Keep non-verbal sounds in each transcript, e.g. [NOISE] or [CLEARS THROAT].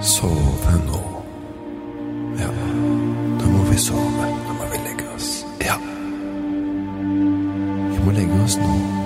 sove nå. Ja, da må vi sove. Da må vi legge oss. Ja. Vi må legge oss nå.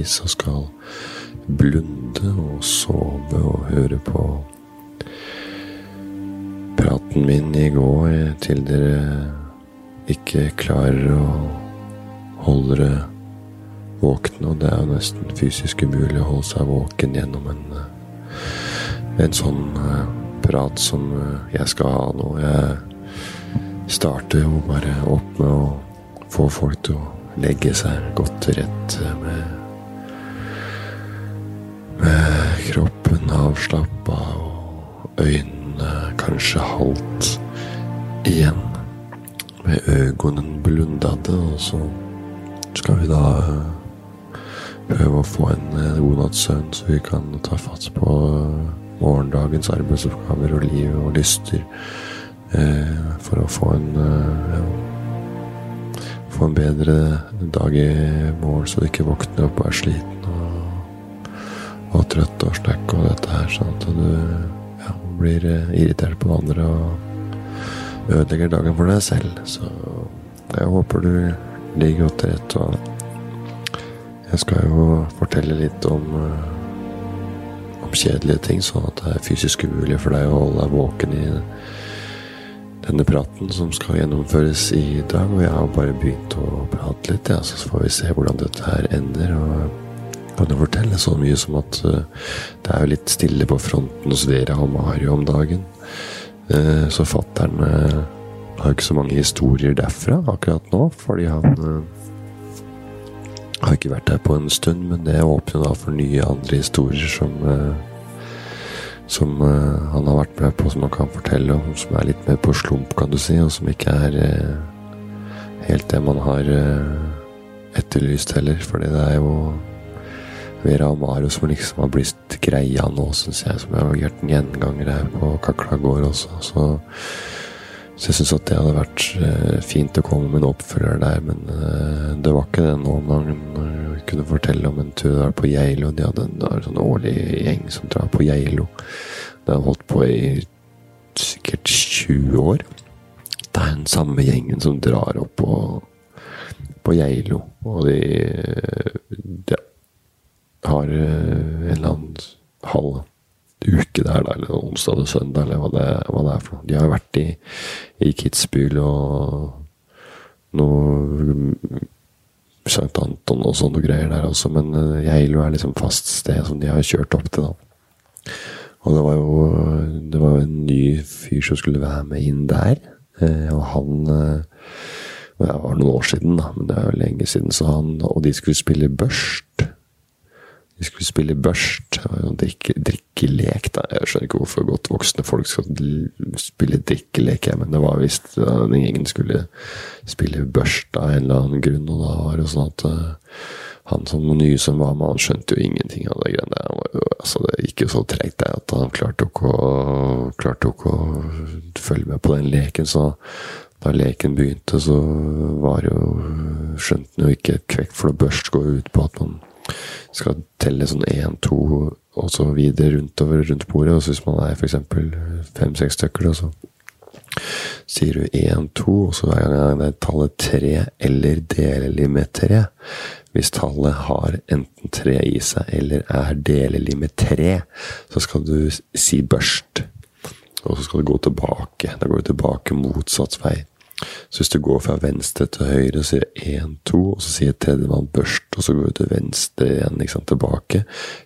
Forhåpentligvis, og skal blunde og sove og høre på praten min i går til dere ikke klarer å holde dere våkne, og det er jo nesten fysisk umulig å holde seg våken gjennom en, en sånn eh, prat som eh, jeg skal ha nå. Jeg starter jo bare opp med å få folk til å legge seg godt til rette med med kroppen avslappa og øynene kanskje halvt igjen. Med øynene blundade, og så skal vi da eh, prøve å få en eh, god natts søvn, så vi kan ta fatt på eh, morgendagens arbeidsoppgaver og liv og lyster. Eh, for å få en eh, ja, Få en bedre dag i morgen, så du ikke våkner opp og er sliten og trøtt og dette her, sånn at du ja, blir eh, irritert på andre og ødelegger dagen for deg selv. Så jeg håper du ligger godt til rette. Og jeg skal jo fortelle litt om, eh, om kjedelige ting, sånn at det er fysisk umulig for deg å holde deg våken i denne praten som skal gjennomføres i dag. Og jeg har bare begynt å prate litt, ja, så får vi se hvordan dette her ender. og kan jo fortelle så mye som at eh, det er jo litt stille på fronten hos dere og Mario om dagen. Eh, så fattern eh, har ikke så mange historier derfra akkurat nå, fordi han har ikke vært der på en stund, men det åpner da for nye andre historier som som han har vært med på, som han kan fortelle om, som er litt mer på slump, kan du si, og som ikke er helt det man har etterlyst heller. Fordi det er jo Vera og Mario som liksom har blitt greia nå, syns jeg, som jeg har gjort en gjenganger her på Kakla gård også. Så, så jeg syns at det hadde vært fint å komme med en oppfølger der, men det var ikke det nå når jeg kunne fortelle om en tur der på Geilo. De hadde en, en sånn årlig gjeng som drar på Geilo. Det har holdt på i sikkert 20 år. Det er den samme gjengen som drar opp på, på Geilo. Og de, de har en eller annen halv uke der, da, eller onsdag eller søndag, eller hva det, hva det er for noe. De har vært i, i Kitzbühel og noe Sankt Anton og sånne greier der også, men Geilo er liksom fast sted som de har kjørt opp til, da. Og det var jo det var en ny fyr som skulle være med inn der, og han Det var noen år siden, da, men det er jo lenge siden, så han Og de skulle spille børst. De skulle spille børst. Drikke, drikkelek, da. Jeg skjønner ikke hvorfor godt voksne folk skal spille drikkelek, men det var visst den gjengen skulle spille børst av en eller annen grunn, og da var det sånn at uh, han som nye som var med, han skjønte jo ingenting av det greiene der. Altså, det gikk jo så treigt at han klarte ikke å, klarte ikke å følge med på den leken, så da leken begynte, så var jo Skjønte han jo ikke et kvekk, for børst går ut på at man skal telle sånn én, to og så videre runtover rundt bordet. Og så hvis man er f.eks. fem-seks stykker, så sier du én, to, og så hver gang det er tallet tre eller delelig med tre. Hvis tallet har enten tre i seg eller er delelig med tre, så skal du si børst. Og så skal du gå tilbake. Da går du tilbake motsatt vei. Så hvis du går fra venstre til høyre, sier én, to, og så sier tredjemann børst, og så går du til venstre igjen, ikke sant, tilbake.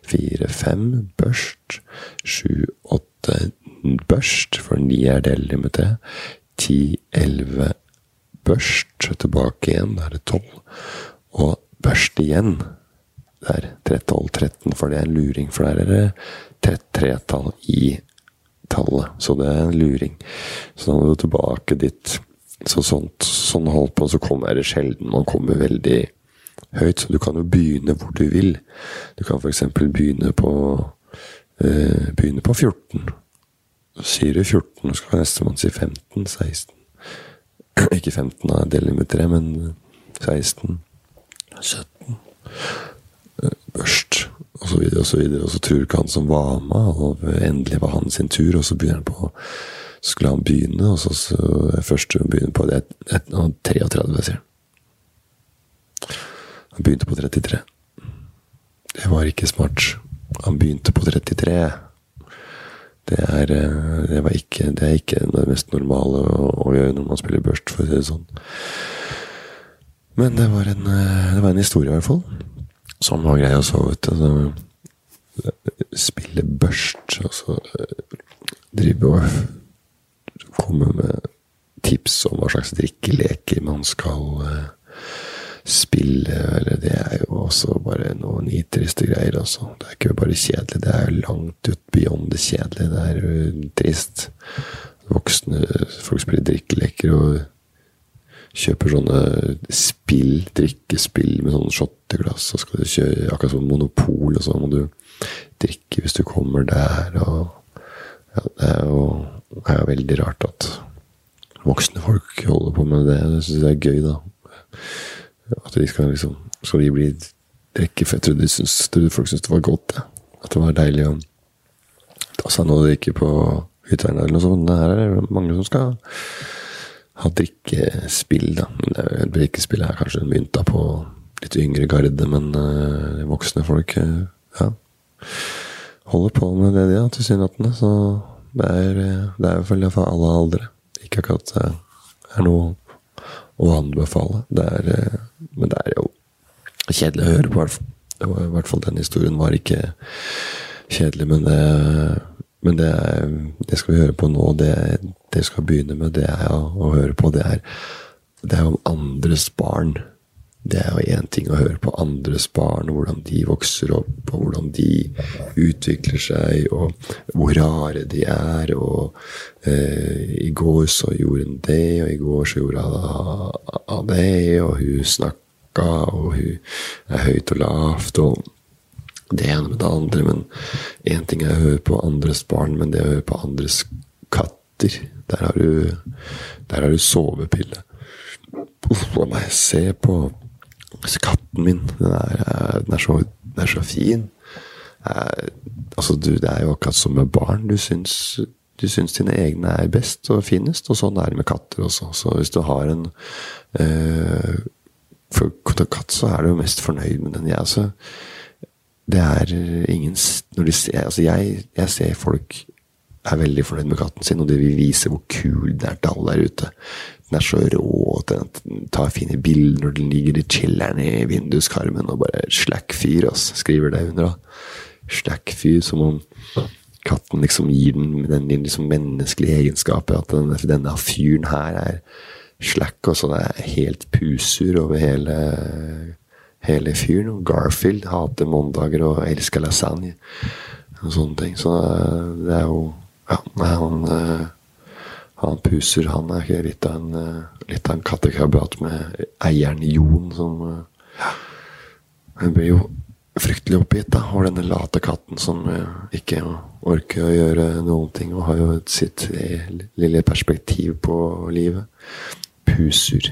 Fire, fem, børst. Sju, åtte, børst, for ni er delelig med tre. Ti, elleve, børst. Tilbake igjen, da er det tolv. Og børst igjen. Det er 12, 13, for det er en luring, for der er det tretall i tallet. Så det er en luring. Så da må du tilbake dit Så sånt, sånn holdt på, så kommer det sjelden man kommer veldig høyt. Så du kan jo begynne hvor du vil. Du kan f.eks. begynne på eh, begynne på 14. Så sier du 14, så kan nestemann si 15, 16 [CLEARS THROAT] Ikke 15, da, deler med 3, men 16, 17 Børst, og så videre og så videre. Og så tror ikke han som var med, og endelig var han sin tur, og så begynner han på skulle han begynne, og så, så først begynne på det er 33, sier han. Han begynte på 33. Det var ikke smart. Han begynte på 33. Det er, det det, ikke, det er ikke, det mest normale å, å, gjøre når man spiller børst, for å si det sånn. Men det var en, eh, det var en historie, i hvert fall. Som var grei å sove ute. Altså, spille børst, og så eh, drive og komme med tips om hva slags drikkeleker man skal spille, eller det er jo også bare noe nitriste greier, altså. Det er ikke bare kjedelig, det er jo langt ut beyond det kjedelige. Det er jo trist. Voksne folk spiller drikkeleker og kjøper sånne spill, drikkespill med sånne shotteglass, og skal du kjøre akkurat som monopol, og så må du drikke hvis du kommer der, og ja, det er jo det er veldig rart at voksne folk holder på med det. Det syns jeg er gøy, da. At de skal liksom Skal de bli drikke jeg trodde, syns, trodde folk syntes det var godt. Ja. At det var deilig å ta seg noe å drikke på hytta eller noe sånt. Det her er det mange som skal ha drikkespill, da. Men drikkespill er kanskje mynta på litt yngre garde, men uh, voksne folk uh, ja, holder på med det, de, ja, tilsynelatende. Så det er, det er vel for alle aldre. Ikke akkurat det er noe å anbefale. Det er, eh, men det er jo kjedelig å høre på. I hvert fall den historien var ikke kjedelig, men det, men det, det skal vi høre på nå. Det, det skal begynne med, det er å, å høre på. Det er, det er om andres barn. Det er jo én ting å høre på andres barn, hvordan de vokser opp, og hvordan de utvikler seg, og hvor rare de er. Og eh, i går så gjorde hun det, og i går så gjorde hun det, og hun snakka, og hun er høyt og lavt, og det ene med det andre. Men én ting er å høre på andres barn, men det å høre på andres katter, der har du, der har du sovepille. Uff, a meg se på Katten min, den er, eh, den er, så, den er så, fin. Eh, altså, du, det er jo akkurat som med barn. Du syns, du syns dine egne er best og finest, og sånn er det med katter også. Så hvis du har en eh, For katt, så er du jo mest fornøyd med den. Jeg, altså, det er ingen når de ser, altså jeg, jeg ser folk er veldig fornøyd med katten sin, og de vil vise hvor kul det er til alle der ute. Den er så rå at den tar fine bilder når den ligger i chiller'n i vinduskarmen og bare slack fyr, ass. Skriver det under, da. Slack fyr, som om katten liksom gir den den liksom menneskelige egenskapet. At denne, denne fyren her er slack, og så det er helt pusur over hele, hele fyren. Garfield hater mandager og elsker lasagne og sånne ting. Så det er jo Ja, han han Puser han er ikke litt av en, eh, litt av en kattekrabat med eieren Jon som eh, ja, Hun blir jo fryktelig oppgitt da, over denne late katten som eh, ikke orker å gjøre noen ting, og har jo sitt lille perspektiv på livet puser.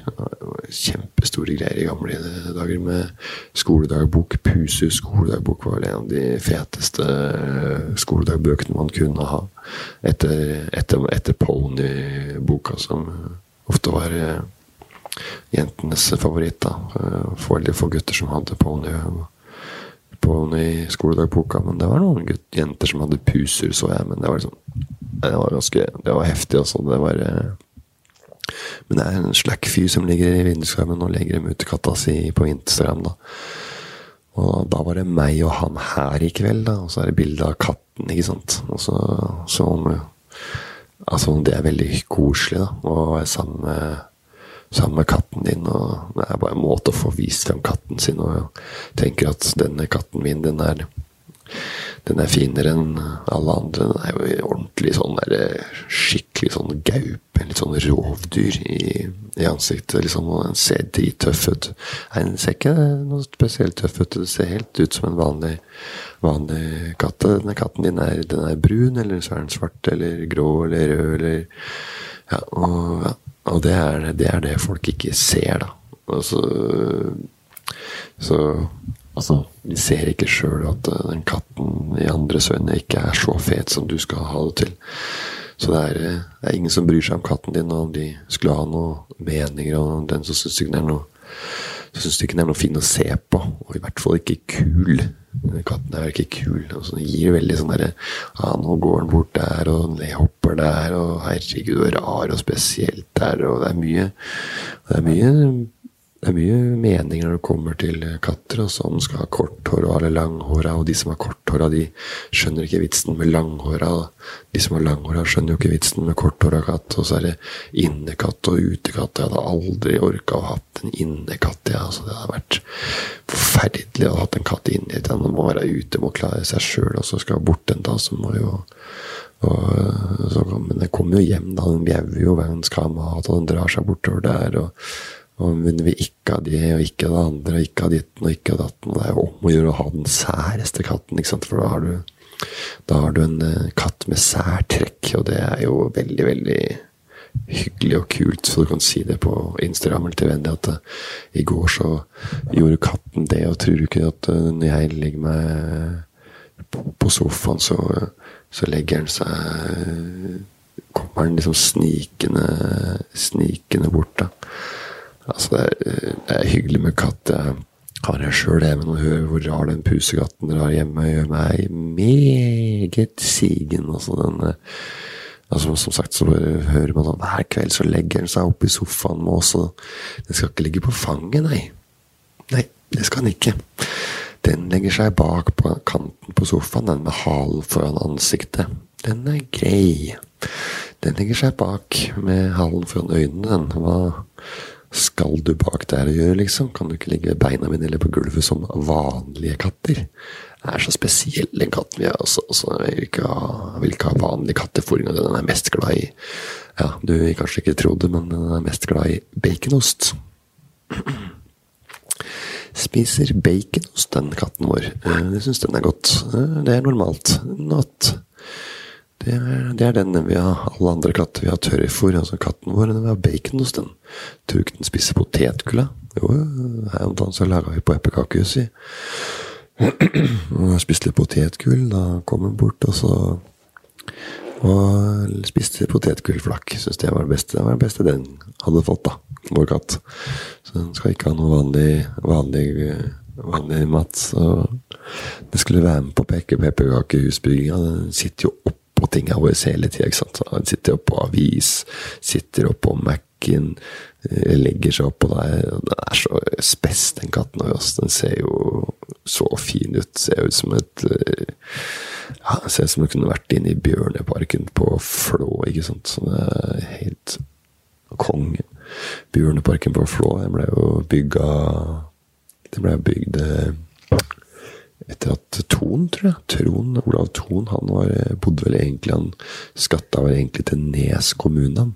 Kjempestore greier i gamle dager med skoledagbok. Puser skoledagbok var en av de feteste skoledagbøkene man kunne ha. Etter, etter, etter Pony-boka, som ofte var eh, jentenes favoritt. da. For veldig få gutter som hadde Pony. Pony skoledagboka, men det var noen gutt, jenter som hadde puser, så jeg. Men det var liksom Det var ganske Det var heftig, altså. Det var eh, men det er en slack fyr som ligger i vinduskarmen og legger dem ut til katta si på Instagram, da. Og da var det meg og han her i kveld, da. Og så er det bilde av katten, ikke sant. Og så, så om Altså, det er veldig koselig, da. Å være sammen med, sammen med katten din. Og det er bare en måte å få vist frem katten sin. Og tenker at denne katten min, den er den er finere enn alle andre. Den er jo ordentlig sånn der, skikkelig sånn gaupe. Litt sånn rovdyr i, i ansiktet. liksom, og Den ser drittøff ut. Nei, Den ser ikke noe spesielt tøff ut. Det ser helt ut som en vanlig, vanlig katt. Denne katten din er, den er brun, eller så er den svart, eller grå, eller rød, eller Ja, og, og det, er, det er det folk ikke ser, da. Og så, så Altså, de ser ikke sjøl at den katten i andres øyne ikke er så fet som du skal ha det til. Så det er, det er, ingen som bryr seg om katten din, og om de skulle ha noen meninger om den, så syns de ikke den er noe er fin å se på, og i hvert fall ikke kul. Katten er ikke kul. og så Den gir veldig sånn derre Ja, nå går den bort der, og den hopper der, og herregud, og rar og spesielt der, og det er mye Det er mye det er mye meninger når det kommer til katter, altså om de skal ha korthåra eller langhåra. Og de som har korthåra, de skjønner ikke vitsen med langhåra. De som har langhåra, skjønner jo ikke vitsen med korthåra katt. Og så er det innekatt og utekatt. Jeg hadde aldri orka å ha en innekatt. Ja. Altså, det hadde vært forferdelig å ha en katt inni. Den må være ute, må klare seg sjøl, og så skal bort en dag, så må jo og, så, Men den kommer jo hjem, da. Den bjauer jo hver gang den skal ha mat, og den drar seg bortover der. og men vi ikke ha det, og ikke det andre, og ikke ha ditten og ikke ha datten. Det er jo om å gjøre å ha den særeste katten, for da har du, da har du en uh, katt med særtrekk, og det er jo veldig, veldig hyggelig og kult, så du kan si det på Instagram eller til venner at uh, i går så gjorde katten det, og tror du ikke at uh, når jeg legger meg på, på sofaen, så, så legger den seg Kommer den liksom snikende, snikende bort, da. Altså, det er, det er hyggelig med katt. Jeg har jeg sjøl det, men å høre hvor rar den pusekatten dere har hjemme, gjør meg meget sigen. Altså, den, altså, som sagt, så hører man at hver kveld så legger den seg opp i sofaen med oss, og den skal ikke ligge på fanget, nei. Nei, det skal den ikke. Den legger seg bak på kanten på sofaen, den med halen foran ansiktet. Den er grei. Den legger seg bak med halen foran øynene, den. Hva skal du bak der og gjøre, liksom? Kan du ikke ligge beina mine eller på gulvet som vanlige katter? Det er så spesiell, den katten vi har. Altså, altså, jeg vil ikke ha, vil ikke ha vanlig kattefòring. Den er mest glad i Ja, du vil kanskje ikke tro det, men den er mest glad i baconost. Spiser baconost, den katten vår. Eh, det syns den er godt. Eh, det er normalt. Not. Det er, det er den vi har. Alle andre katter vi har tørrfôr. Altså katten vår den har bacon hos den. Tror ikke den spiser potetgull, Jo, her om dagen så laga vi på eplekakehus. [CLEARS THROAT] Og spiste litt potetgull. Da kom den bort, og så Og spiste potetgullflakk. Syns det var det beste. Det var det beste den hadde fått, da. Vår katt. Så den skal ikke ha noe vanlig, vanlig vanlig mat. Så det skulle være med på pepperkakehusbygginga. Den sitter jo opp på tingene våre hele tida. Han sitter oppå avis, sitter oppå Mac-en, eh, legger seg oppå der. Den er så spess, den katten vår. Den ser jo så fin ut. Ser ut som et eh, ja, Ser ut som den kunne vært inne i Bjørneparken på Flå, ikke sant. Så det er helt konge. Bjørneparken på Flå, den ble jo bygga Det ble bygd eh, etter at Thon, tror jeg, Trond, Olav Thon, han var, bodde vel egentlig Han skatta vel egentlig til Nes kommune,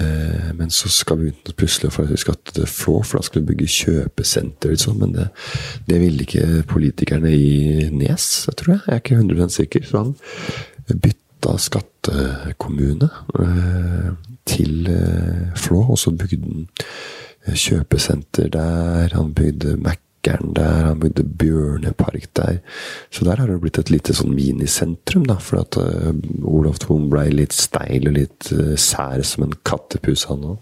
Eh, men så skal vi at vi skatte til Flå, for da skulle vi bygge kjøpesenter. Liksom. Men det, det, ville ikke politikerne i Nes, jeg tror jeg. Jeg er ikke 100 sikker. Så han bytta skattekommune eh, til eh, Flå, og så bygde han eh, kjøpesenter der. Han bygde Mac Mækkern der, han bygde Bjørnepark der. Så der har det blitt et lite sånn minisentrum, da, for at uh, Olav Thon blei litt steil og litt uh, sær som en kattepus, han òg.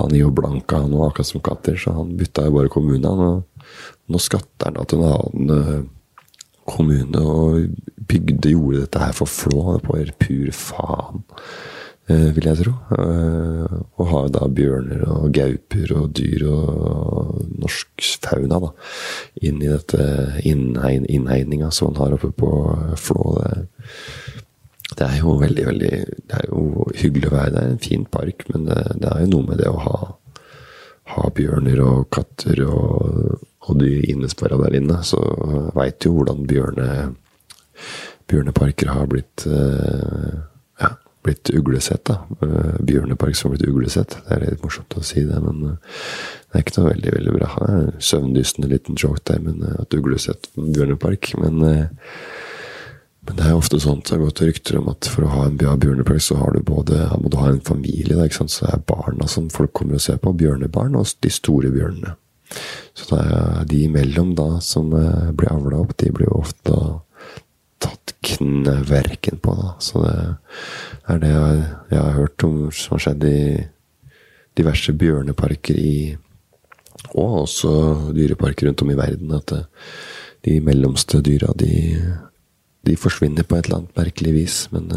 Han i og blanka, han òg, akkurat som katter, så han bytta jo bare kommune, han. Og nå skatter han da til en annen uh, kommune og bygde, gjorde dette her for Flå, på pur faen. Eh, vil jeg tro. Eh, og har da bjørner og gauper og dyr og norsk fauna da, inn i dette innhegn, innhegninga som han har oppe på Flå. Det, er jo veldig, veldig Det er jo hyggelig å være der. En fin park, men det, det er jo noe med det å ha, ha bjørner og katter og, og dyr innesperra der inne. Så veit jo hvordan bjørne, bjørneparker har blitt uh, blitt uglesett. da. Uh, Bjørnepark som blitt uglesett. Det er litt morsomt å si det, men uh, det er ikke noe veldig veldig bra. Søvndystende liten joke der, men uh, at uglesett Bjørnepark. Men, men, det er ofte sånn at det har gått rykter om at for å ha en bjørnepark, så har du både, må du ha en familie. Da, ikke sant? Så det er barna som folk kommer og ser på. Bjørnebarn og de store bjørnene. Så det er de imellom da som blir avla opp, de blir jo ofte da tatt knverken på. Da. Så det er det jeg, jeg, har hørt om som har skjedd i diverse bjørneparker i Og også dyreparker rundt om i verden. At de mellomste dyra, de, de forsvinner på et eller annet merkelig vis. Men,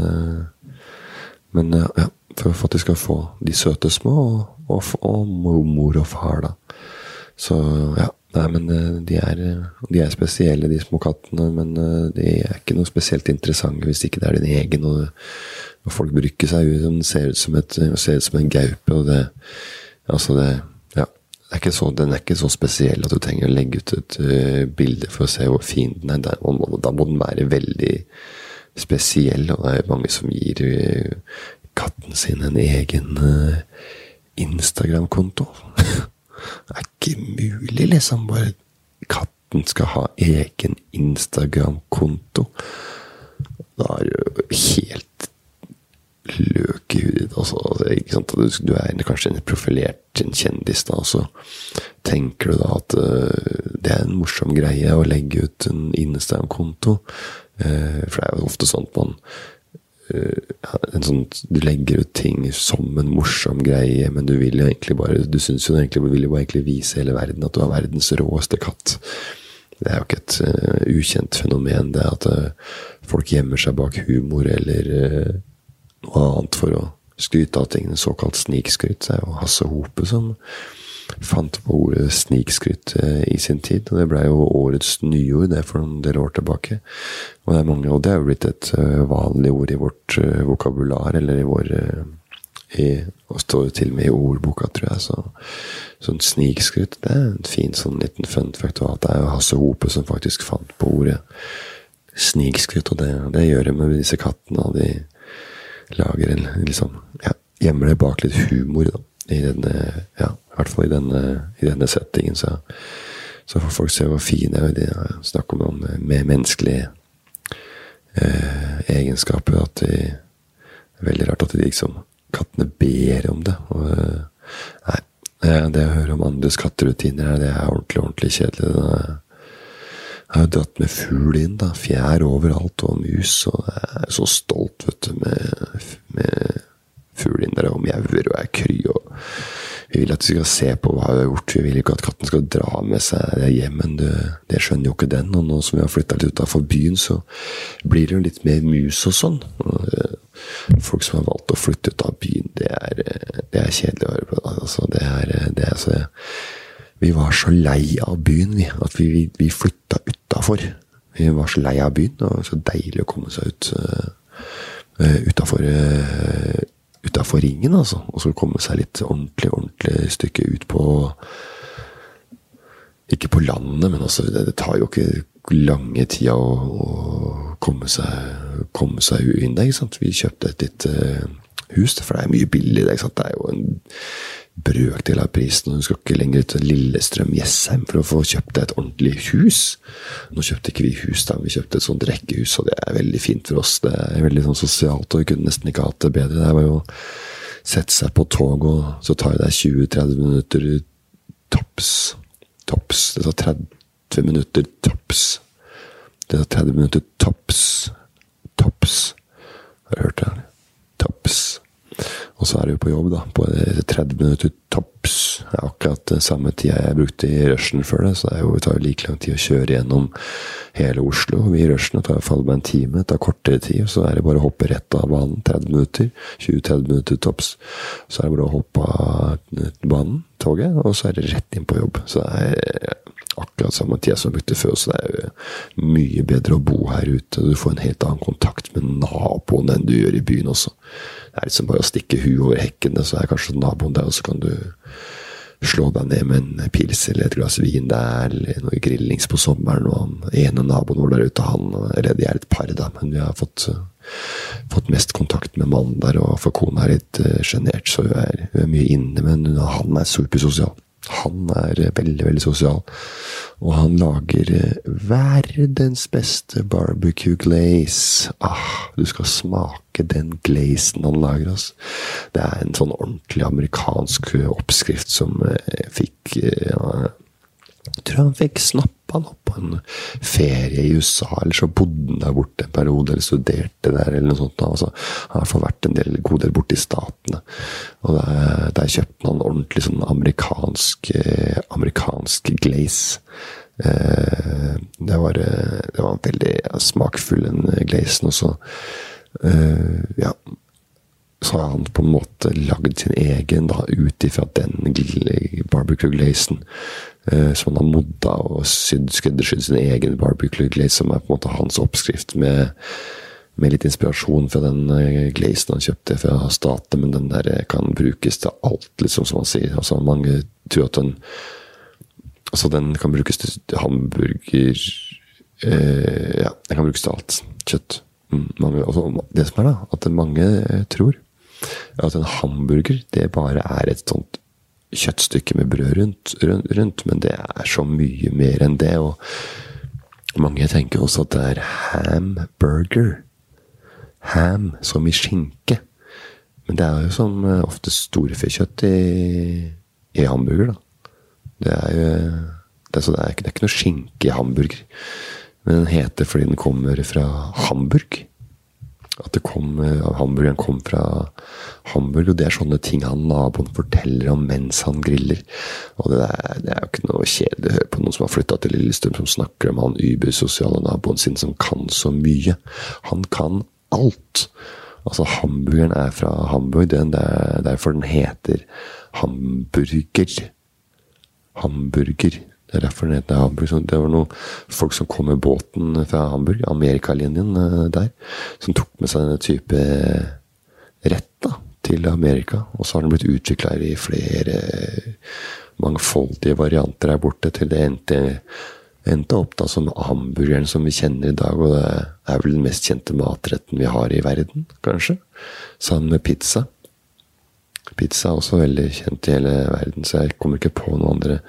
men ja, for at de skal få de søte små, og, og, og mor og far, da. Så ja. Nei, men eh, de er, de er, spesielle, de små kattene. Men eh, de er ikke noe spesielt interessante hvis ikke det er din egen. Og, og folk bruker seg ut som ser ut som, et, ser ut som en gaupe. Og det Altså, det Ja. Det er så, den er ikke så spesiell at du trenger å legge ut et uh, bilde for å se hvor fin den er. Må, da må den være veldig spesiell, og det er mange som gir uh, katten sin en egen uh, Instagram-konto. Det er ikke mulig, liksom. Bare katten skal ha egen Instagram-konto. Da er du helt løk i hudet ditt. Altså, du er kanskje en profilert en kjendis, da, og så tenker du da at uh, det er en morsom greie å legge ut en Instagram-konto. Uh, for det er jo ofte sånn at man en sånn, Du legger ut ting som en morsom greie, men du vil jo egentlig bare Du synes jo egentlig, du vil jo egentlig vise hele verden at du er verdens råeste katt. Det er jo ikke et uh, ukjent fenomen, det at uh, folk gjemmer seg bak humor eller uh, noe annet for å skryte av tingene. Såkalt snikskryt. Det er jo Hasse Hope som fant på ordet snikskryt eh, i sin tid. Og det blei jo årets nyord det for en del år tilbake. Og det er mange, og det er jo blitt et eh, vanlig ord i vårt uh, vokabular, eller i vår i, og står jo til og med i ordboka, tror jeg. Så, sånn snikskryt, det er en fin sånn liten fun fact. At det er jo Hasse Hope som faktisk fant på ordet snikskryt, og det, det gjør det med disse kattene. Og de lager en liksom ja, Gjemmer det bak litt humor, da. I denne, ja, i hvert fall i denne, i denne settingen. Så, så, får folk se hvor fine de er. Snakk om, noen mer menneskelige eh, egenskaper. At de det er veldig rart at de liksom Kattene ber om det. Og, eh, nei, det å høre om andres katterutiner, det er ordentlig, ordentlig kjedelig. Det, jeg har jo dratt med fugl inn, da. Fjær overalt og mus. Og jeg er så stolt, vet du, med, med fugl inn der og mjauer og er kry. og vi vil at du skal se på hva vi har gjort. Vi vil ikke at katten skal dra med seg det hjem, det, det skjønner jo ikke den. Og nå som vi har flytta litt utafor byen, så blir det jo litt mer mus og sånn. Eh, folk som har valgt å flytte ut av byen, det er, eh, det er kjedelig å høre på. Altså, det er, eh, det er så, vi var så lei av byen, vi, at vi, vi, vi flytta utafor. Vi var så lei av byen, og så deilig å komme seg ut uh, utafor uh, utafor ringen, altså. Og så komme seg litt ordentlig, ordentlig stykke ut på Ikke på landet, men altså, det, det tar jo ikke lange tida å, å komme, seg, komme, seg, inn der. ikke sant? Vi kjøpte et lite uh, hus, for det er mye billig. ikke sant? Det er jo en brøkdel av prisen. og hun skal ikke lenger til Lillestrøm-Jessheim for å få kjøpt et ordentlig hus. Nå kjøpte ikke vi hus, da. Vi kjøpte et sånt rekkehus, og det er veldig fint for oss. Det er veldig sånn sosialt, og vi kunne nesten ikke hatt det bedre. Det var jo å sette seg på tog, og så tar det deg 20-30 minutter tops. Tops. Det tar 30 minutter tops. Det tar 30 minutter tops. Tops. Har du hørt det? Tops. Og så er du på jobb, da, på 30 minutter topps. Det er akkurat samme tida jeg brukte i rushen før det, så det, jo, det tar jo like lang tid å kjøre gjennom hele Oslo. Vi i rushen tar iallfall med en time, det tar kortere tid. Så er det bare å hoppe rett av banen. 30 minutter. 20-30 minutter topps. Så er det bare å hoppe av banen, toget, og så er det rett inn på jobb. Så det er akkurat samme tida som jeg brukte før, så det er jo mye bedre å bo her ute. Du får en helt annen kontakt med naboen enn du gjør i byen også. Det er liksom bare å stikke huet over hekkene, så er kanskje naboen der, og så kan du slå deg ned med en pils eller et glass vin der, eller noe grillings på sommeren. Og han ene naboen vår der ute, han Eller de er et par, da, men vi har fått fått mest kontakt med mannen der, og for kona er litt sjenert, så hun er, hun er, mye inne, men han er supersosial. Han er veldig, veldig sosial. Og han lager verdens beste barbecue glaze. Ah, du skal smake den glazen han lager, altså. Det er en sånn ordentlig amerikansk oppskrift som fikk ja, tror han fikk snappa han opp på en ferie i USA, eller så bodde han der borte en periode, eller studerte der, eller noe sånt. Altså, han har i vært en del, god del borte i Statene. Og der, der kjøpte han ordentlig sånn amerikansk, eh, amerikansk glaze. Eh, det, var, eh, det var veldig smakfull, den glazen. Og så eh, ja, så har han på en måte lagd sin egen da, ut ifra den barbecue glazen. Eh, som han har modda og sydd, skreddersydd sin egen barbecue glaze, som er på en måte hans oppskrift, med, med litt inspirasjon fra den eh, glazen han kjøpte fra staten. Men den der kan brukes til alt, liksom, som han sier. Altså, mange tror at den Altså, den kan brukes til hamburger eh, Ja, den kan brukes til alt. Kjøtt. Mm, mange, altså, det som er, da, at mange tror at en hamburger det bare er et sånt kjøttstykke med brød rundt, rundt, men det er så mye mer enn det. Og mange tenker også at det er hamburger. Ham som i skinke. Men det er jo som eh, ofte storfekjøtt i, i hamburger, da. Det er jo det er, det, er ikke, det er ikke noe skinke i hamburger. Men den heter fordi den kommer fra Hamburg. At kom, at hamburgeren kom fra Hamburg, og det er sånne ting han naboen forteller om mens han griller. Og det er, det er jo ikke noe kjedelig å høre på noen som har flytta til Lillestrøm, som snakker om han ubersosiale naboen sin som kan så mye. Han kan alt! Altså, hamburgeren er fra Hamburg, det er derfor den heter hamburger. Hamburger. Det er derfor den heter Hamburg. Det var noen folk som kom med båten fra Hamburg, Amerikalinjen eh, der, som tok med seg denne type rett da, til Amerika. Og så har den blitt utvikla i flere mangfoldige varianter her borte, til det endte, endte opp da som hamburgeren som vi kjenner i dag. Og det er vel den mest kjente matretten vi har i verden, kanskje. Sammen med pizza. Pizza er også veldig kjent i hele verden, så jeg kommer ikke på noen andre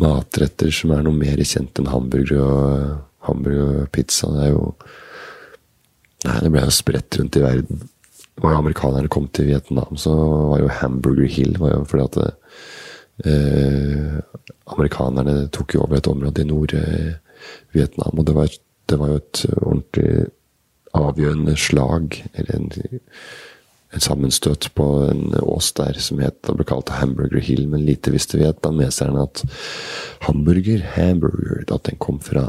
matretter som er noe mer kjent enn hamburger og, hamburger og pizza. Det er jo Nei, det ble jo spredt rundt i verden. Da amerikanerne kom til Vietnam, så var jo Hamburger Hill var jo fordi at eh, Amerikanerne tok jo over et område i Nord-Vietnam, og det var, det var jo et ordentlig avgjørende slag, eller en et sammenstøt på en ås der som het, ble kalt Hamburger Hill. Men lite visste vi at hamburger, hamburger, at den kom fra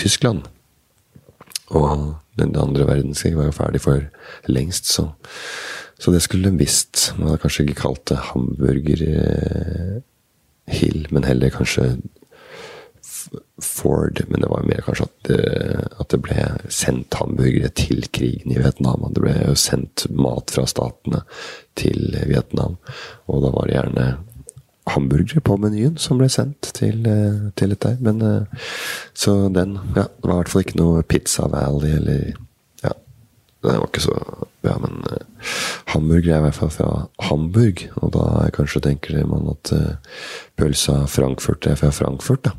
Tyskland. Og den andre verdenskrig var jo ferdig for lengst, så, så det skulle de visst. Man hadde kanskje ikke kalt det Hamburger eh, Hill, men heller kanskje Ford, men det var mer kanskje at det, at det ble sendt hamburgere til krigen i Vietnam. Det ble jo sendt mat fra statene til Vietnam, og da var det gjerne hamburgere på menyen som ble sendt til, til dette. Men så den Ja, det var i hvert fall ikke noe Pizza Valley eller Ja, det var ikke så Ja, men hamburger er i hvert fall fra Hamburg, og da kanskje tenker man at pølsa Frankfurt er fra Frankfurt, da.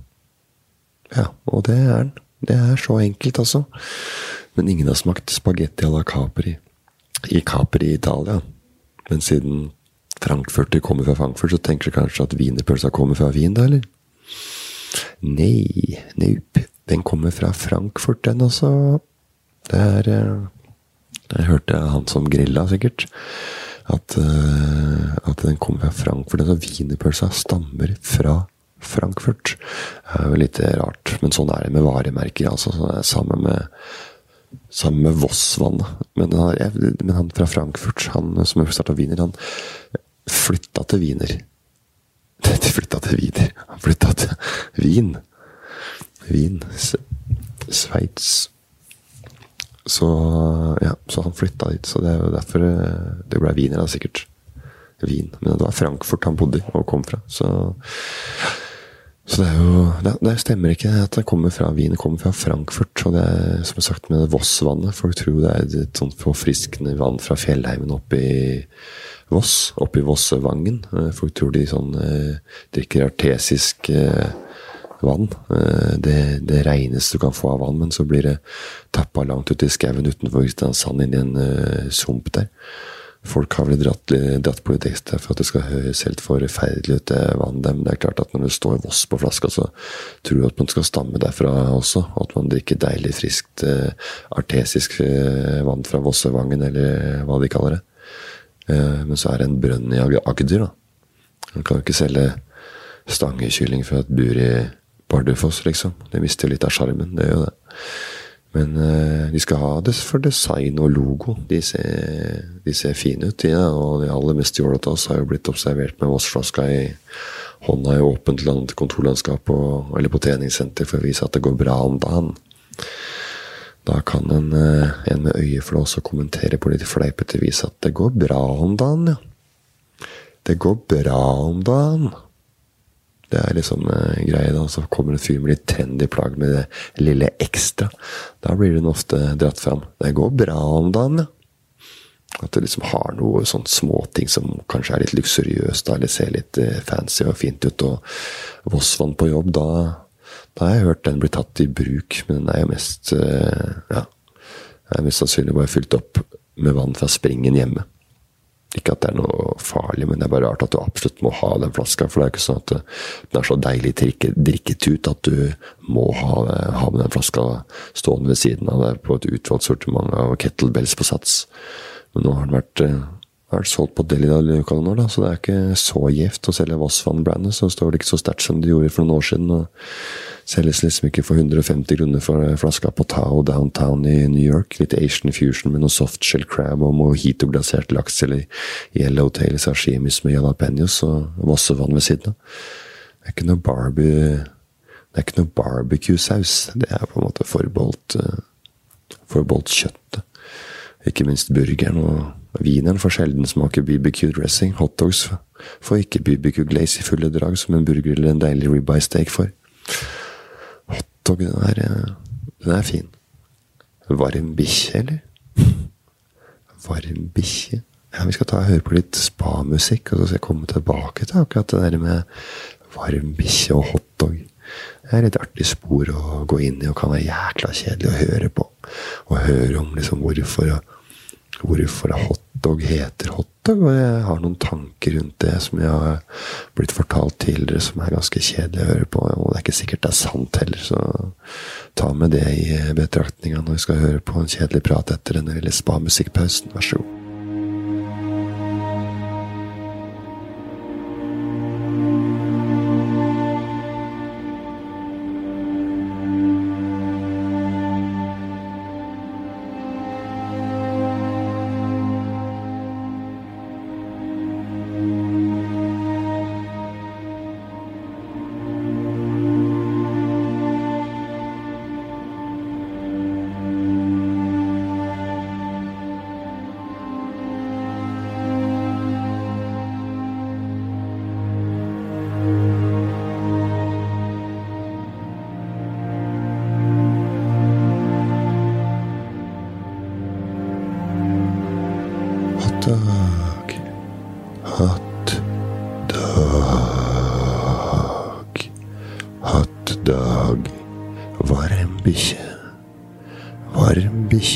Ja, og det er den. Det er så enkelt, altså. Men ingen har smakt spagetti à la Capri i Capri i Italia. Men siden frankfurter kommer fra Frankfurt, så tenker du kanskje at wienerpølsa kommer fra Wien, da, eller? Nei, nope. Den kommer fra Frankfurt, den også. Det er eh, Jeg hørte han som grilla, sikkert. At, uh, at den kommer fra Frankfurt. Altså, wienerpølsa stammer fra Frankfurt. Det er jo litt rart, men sånn er det med varemerker. altså Sammen med, sammen med Vossvann Men, men, han fra Frankfurt, han som starta Wiener, han flytta til Wiener. [LAUGHS] De flytta til Wiener. Han flytta til Wien. Wien. Sveits. Så ja, så han flytta dit. Så det er jo derfor det ble Wiener, da, sikkert. Wien. Men det var Frankfurt han bodde i og kom fra. Så Så det er jo Det, det stemmer ikke at det kommer fra Wien, kommer fra Frankfurt. Og det er som sagt med Voss-vannet. Folk tror det er et sånt forfriskende vann fra fjellheimen oppe i Voss. Oppe i Vossevangen. Eh, folk tror de sånn eh, drikker artesisk eh, vann. Eh, det, det reneste du kan få av vann, men så blir det tappa langt ut i skauen utenfor Kristiansand, inn i en uh, sump der. Folk har vel dratt, dratt på litt for at det skal høres helt forferdelig ut, det vannet. Men det er klart at når det står Voss på flaska, så tror du at man skal stamme derfra også. At man drikker deilig, friskt, uh, artesisk uh, vann fra Vossevangen, eller hva de kaller det. Men så er det en brønn i Agder, da. Man kan jo ikke selge stangekylling fra et bur i Bardufoss, liksom. Det mister litt av sjarmen, det gjør det. Men de skal ha det for design og logo. De ser, de ser fine ut, de. Ja. Og de aller mest jålete av oss har jo blitt observert med Voss-flaska i hånda i åpent land, kontorlandskap og, eller på treningssenter for å vise at det går bra om dagen. Da kan en, uh, en med øye for det også kommentere på litt fleipete vis at det går bra om dagen, ja. Det går bra om dagen. Det er liksom uh, greia. da, Så kommer en fyr med litt trendy plagg med det lille ekstra. Da blir den ofte dratt fram. Det går bra om dagen, ja. At du liksom har noe sånn småting som kanskje er litt luksuriøst, eller ser litt uh, fancy og fint ut. Og Vossvann på jobb, da, da har jeg hørt den bli tatt i bruk. Men den er jo mest uh, Ja. Den er mest sannsynlig bare fylt opp med vann fra springen hjemme. Ikke at det er noe farlig, men det er bare rart at du absolutt må ha den flaska. For det er ikke sånn at den er så deilig drikket ut at du må ha, ha med den flaska stående ved siden av deg på et utvalgt sortiment av kettlebells på sats. Men nå har den vært, eh, vært solgt på Deli-lokalet nå, da, så det er ikke så gjevt å selge Vassvann-brandet. Så står det ikke så sterkt som det gjorde for noen år siden. og Selges liksom ikke for 150 kroner for flaska på Tao downtown i New York. Litt Asian fusion med noe softshell crab og mojito-glasert laks eller yellowtail sashimis med jalapeños og Vossevann ved siden av. Det er ikke noe barbie det er ikke noe barbecue-saus. Det er på en måte forbeholdt, uh, forbeholdt kjøttet. Ikke minst burgeren og wieneren får sjelden smake BBQ-dressing. Hotdogs får ikke BBQ-glaze i fulle drag, som en burger eller en deilig ribeye steak får. Hotdog, den er, eh, den er fin. Varm bikkje, eller? [LAUGHS] Varm bikkje. Ja, vi skal ta og høre på litt spa-musikk, og så skal jeg komme tilbake til akkurat det der med varm bikkje og hotdog. Det er et artig spor å gå inn i, og kan være jækla kjedelig å høre på. Og høre om liksom hvorfor, hvorfor hotdog heter hotdog. Og jeg har noen tanker rundt det som jeg har blitt fortalt tidligere, som er ganske kjedelig å høre på. Og det er ikke sikkert det er sant heller, så ta med det i betraktninga når vi skal høre på en kjedelig prat etter denne lille spa-musikkpausen. Vær så god.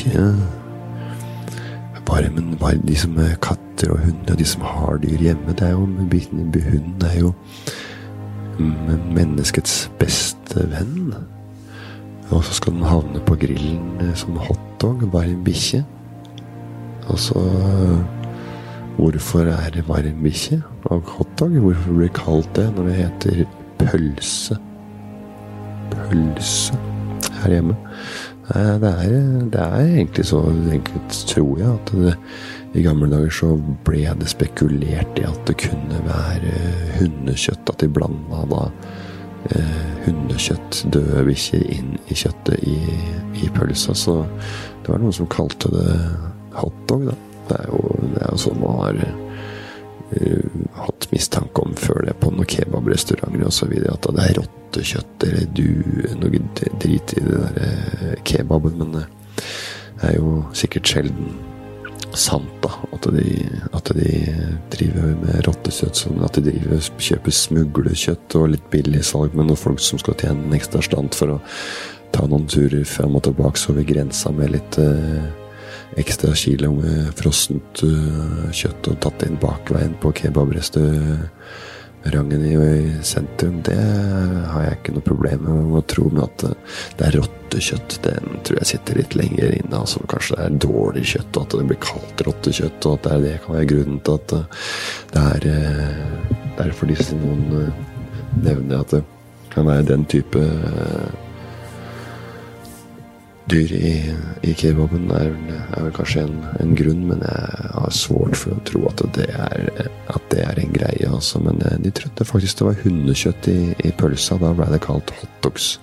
Varm bare, men bare de som er katter og hunder, de som har dyr hjemme. Det er jo Hunden er jo menneskets beste venn. Og så skal den havne på grillen som hotdog, bare en bikkje. Og så Hvorfor er det bare en bikkje og hotdog? Hvorfor blir det kalt det når det heter pølse? Pølse her hjemme. Det er, det er egentlig så enkelt, tror jeg, at det, i gamle dager så ble det spekulert i at det kunne være hundekjøtt. At de blanda da eh, hundekjøtt, døde bikkjer, inn i kjøttet i, i pølsa. Så det var noen som kalte det hotdog, da. Det er jo, det er jo sånn man har uh, hatt mistanke om før det på noen kebabrestauranter osv. at det er rottekjøtt eller du Noe drit i det der eh, kebaben, men det er jo sikkert sjelden sant, da. At de, at de driver med rottekjøtt. At de driver, kjøper smuglekjøtt og litt billig salg med noen folk som skal tjene en ekstra stand for å ta noen turer fram og tilbake over grensa med litt eh, ekstra kilo med frossent uh, kjøtt og tatt inn bakveien på kebabrestauranten i, i sentrum, det har jeg ikke noe problem med å tro. Men at uh, det er rottekjøtt, den tror jeg sitter litt lenger inne. Altså, kanskje det er dårlig kjøtt, og at det blir kalt rottekjøtt, og at det, det kan være grunnen til at uh, det er Derfor disse noen nevner at det kan være den type dyr i, i kebaben er, er, vel kanskje en, en, grunn, men jeg har svårt for å tro at det er, at det er en greie. Altså. Men eh, de trodde faktisk det var hundekjøtt i, i pølsa. Da ble det kalt hotdogs.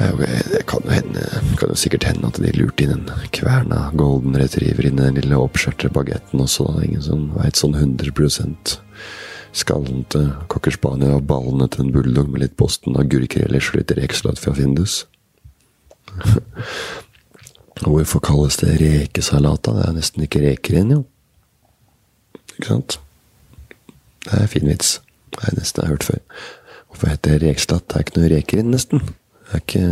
Det kan jo, hende, kan jo sikkert hende at de lurte inn en kverna golden retriever i den lille oppskjørte bagetten også. Da. Ingen som veit sånn 100 skallente cocker spaniel og ballene til en bulldog med litt Boston agurker eller litt rekesalat fra Findus. [LAUGHS] Hvorfor kalles det rekesalat, da? Det er nesten ikke reker igjen, jo. Ikke sant? Det er en fin vits. Det har jeg nesten hørt før. Hvorfor heter det rekesalat? Det er ikke noe reker inn, nesten. Det er ikke,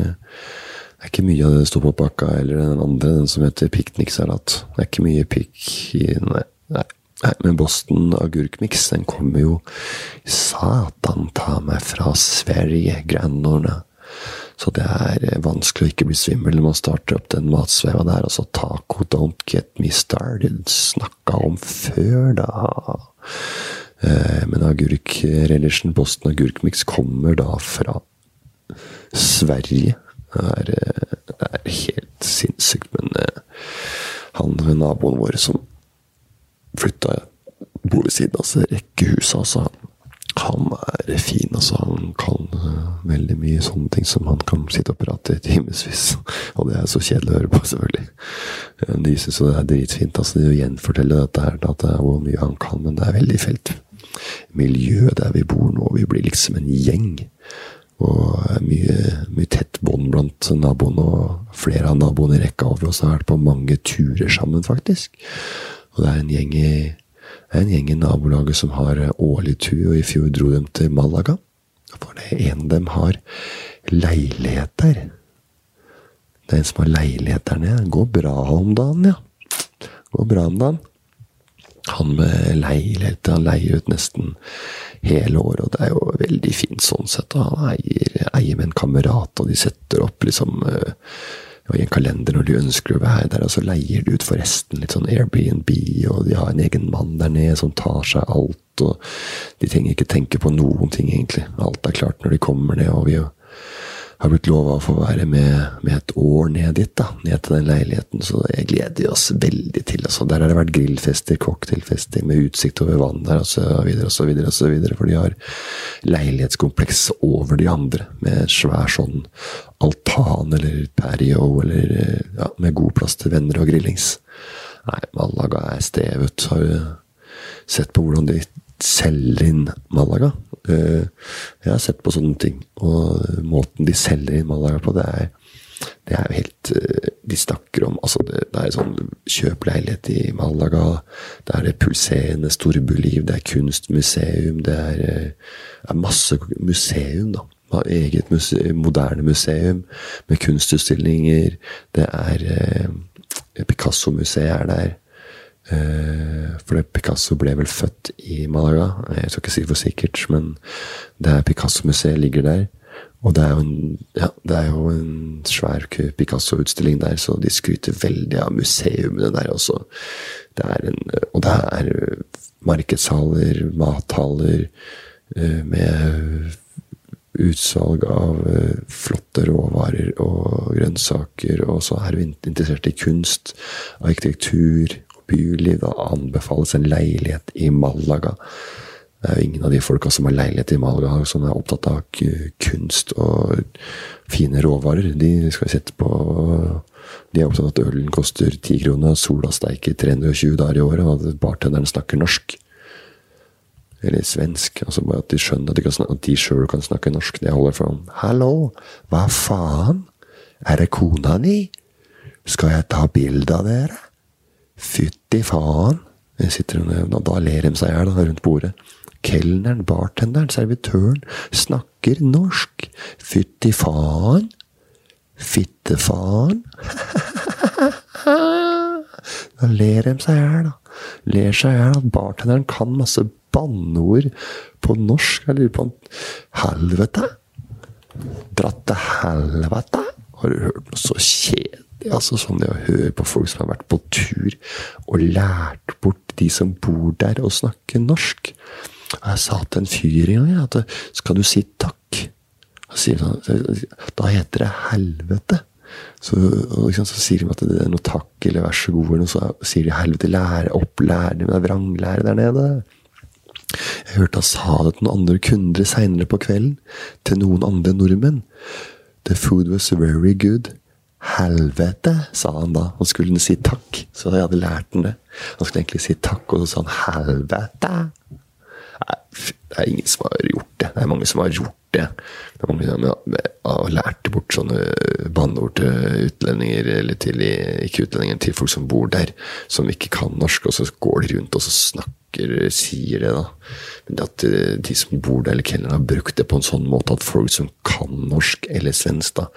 det er ikke mye av det som står på pakka, eller den andre, den som heter pikniksalat. Det er ikke mye pikk i Nei. nei. Nei, men Boston agurkmiks, den kommer jo satan ta meg fra Sverige, grandordene. Så det er eh, vanskelig å ikke bli svimmel når man starter opp den matsveiva der. Altså taco, don't get me started. Snakka om før, da. Eh, men agurkrelisjen, Boston agurkmix, kommer da fra Sverige. Det er, eh, det er helt sinnssykt. Men han naboen vår som flytta bor ved siden av altså, rekkehuset, altså han er fin, altså. Han kan uh, veldig mye sånne ting som han kan sitte og prate i timevis. [LAUGHS] og det er så kjedelig å høre på, selvfølgelig. Uh, de syns jo det er dritfint. altså De gjenforteller dette her, at det er hvor mye han kan, men det er veldig felt. Miljøet der vi bor nå, vi blir liksom en gjeng. Og mye, mye tett bånd blant naboene, og flere av naboene i rekka over oss har vært på mange turer sammen, faktisk. Og det er en gjeng i det er en gjeng i nabolaget som har eh, årlig tur, og i fjor dro de til Malaga. For det en av dem har leilighet der. Det er en som har leilighet der nede. Går bra om dagen, ja. Går bra om dagen. Han med leilighet, han leier ut nesten hele året, og det er jo veldig fint sånn sett. Han eier, eier med en kamerat, og de setter opp liksom uh, og i en kalender når du ønsker å være der, og så leier du ut forresten litt sånn Airbnb, og de har en egen mann der nede som tar seg alt, og de trenger ikke tenke på noen ting, egentlig. Alt er klart når de kommer ned, og vi har blitt lova å få være med, med, et år ned dit, da, ned til den leiligheten, så jeg gleder oss veldig til. Altså. Der har det vært grillfester, cocktailfester med utsikt over vann der, og så videre, for de har leilighetskompleks over de andre, med svær sånn altan eller patio, eller ja, med god plass til venner og grillings. Nei, Malaga er stevet. Har du sett på hvordan de selger inn Malaga? Eh, jeg har sett på sånne ting, og måten de selger inn Malaga på, det er, det er jo helt eh, De snakker om altså det, det er sånn Kjøp leilighet i Malaga. Det er det pulserende storbyliv, det er kunstmuseum, det er, eh, er masse museum, da eget museum, moderne museum med kunstutstillinger. Det er eh, Picasso-museet er der. Eh, for Picasso ble vel født i Malaga. Jeg skal ikke si for sikkert, men det er Picasso-museet ligger der. Og det er jo en, ja, er jo en svær Picasso-utstilling der, så de skryter veldig av museumene der også. Det en, og det er markedshaller, mathaller eh, med utsalg av flotte råvarer og grønnsaker. Og så er du interessert i kunst, arkitektur byliv. Da anbefales en leilighet i Malaga. Det er jo ingen av de folka som har leilighet i Malaga som er opptatt av kunst og fine råvarer. De skal sette på De er opptatt av at ølen koster ti kroner, sola steiker 320 dager i året, og at bartenderen snakker norsk. Eller svensk. Altså bare at de skjønner at de, at de sjøl kan snakke norsk. Det holder for dem. Hallo, hva faen? Er det kona di? Skal jeg ta bilde av dere? Fytti faen. Sitter, da ler de seg i hjel rundt bordet. Kelneren, bartenderen, servitøren snakker norsk. Fytti faen. Fittefaen. [LAUGHS] da ler de seg i hjel, da. Ler seg i hjel at bartenderen kan masse banneord på norsk. Jeg lurer på Helvete! Dratt til helvete! Har du hørt noe så kjedelig? Altså Sånn det å høre på folk som har vært på tur og lært bort de som bor der, å snakke norsk. Og jeg sa til en fyr en gang at skal du si takk, Sier, da heter det helvete. Så, liksom, så, sier de at det er noe takk eller vær så god, og så sier de helvete, lære opp, lære, det er vranglære der nede. Jeg hørte han sa det til noen andre kunder seinere på kvelden. Til noen andre nordmenn. The food was very good. Helvete, sa han da. Og skulle han si takk, så jeg hadde lært han det. Han skulle egentlig si takk, og så sa han helvete. Nei, det er ingen som har gjort det. Det er mange som har gjort det. Det er mange som har lært bort sånne banneord til utlendinger, eller til ikke utlendinger, til folk som bor der, som ikke kan norsk, og så går de rundt og så snakker sier det, da. Men at eh, de som bor der, eller kelnerne, har brukt det på en sånn måte at folk som kan norsk eller svensk, da,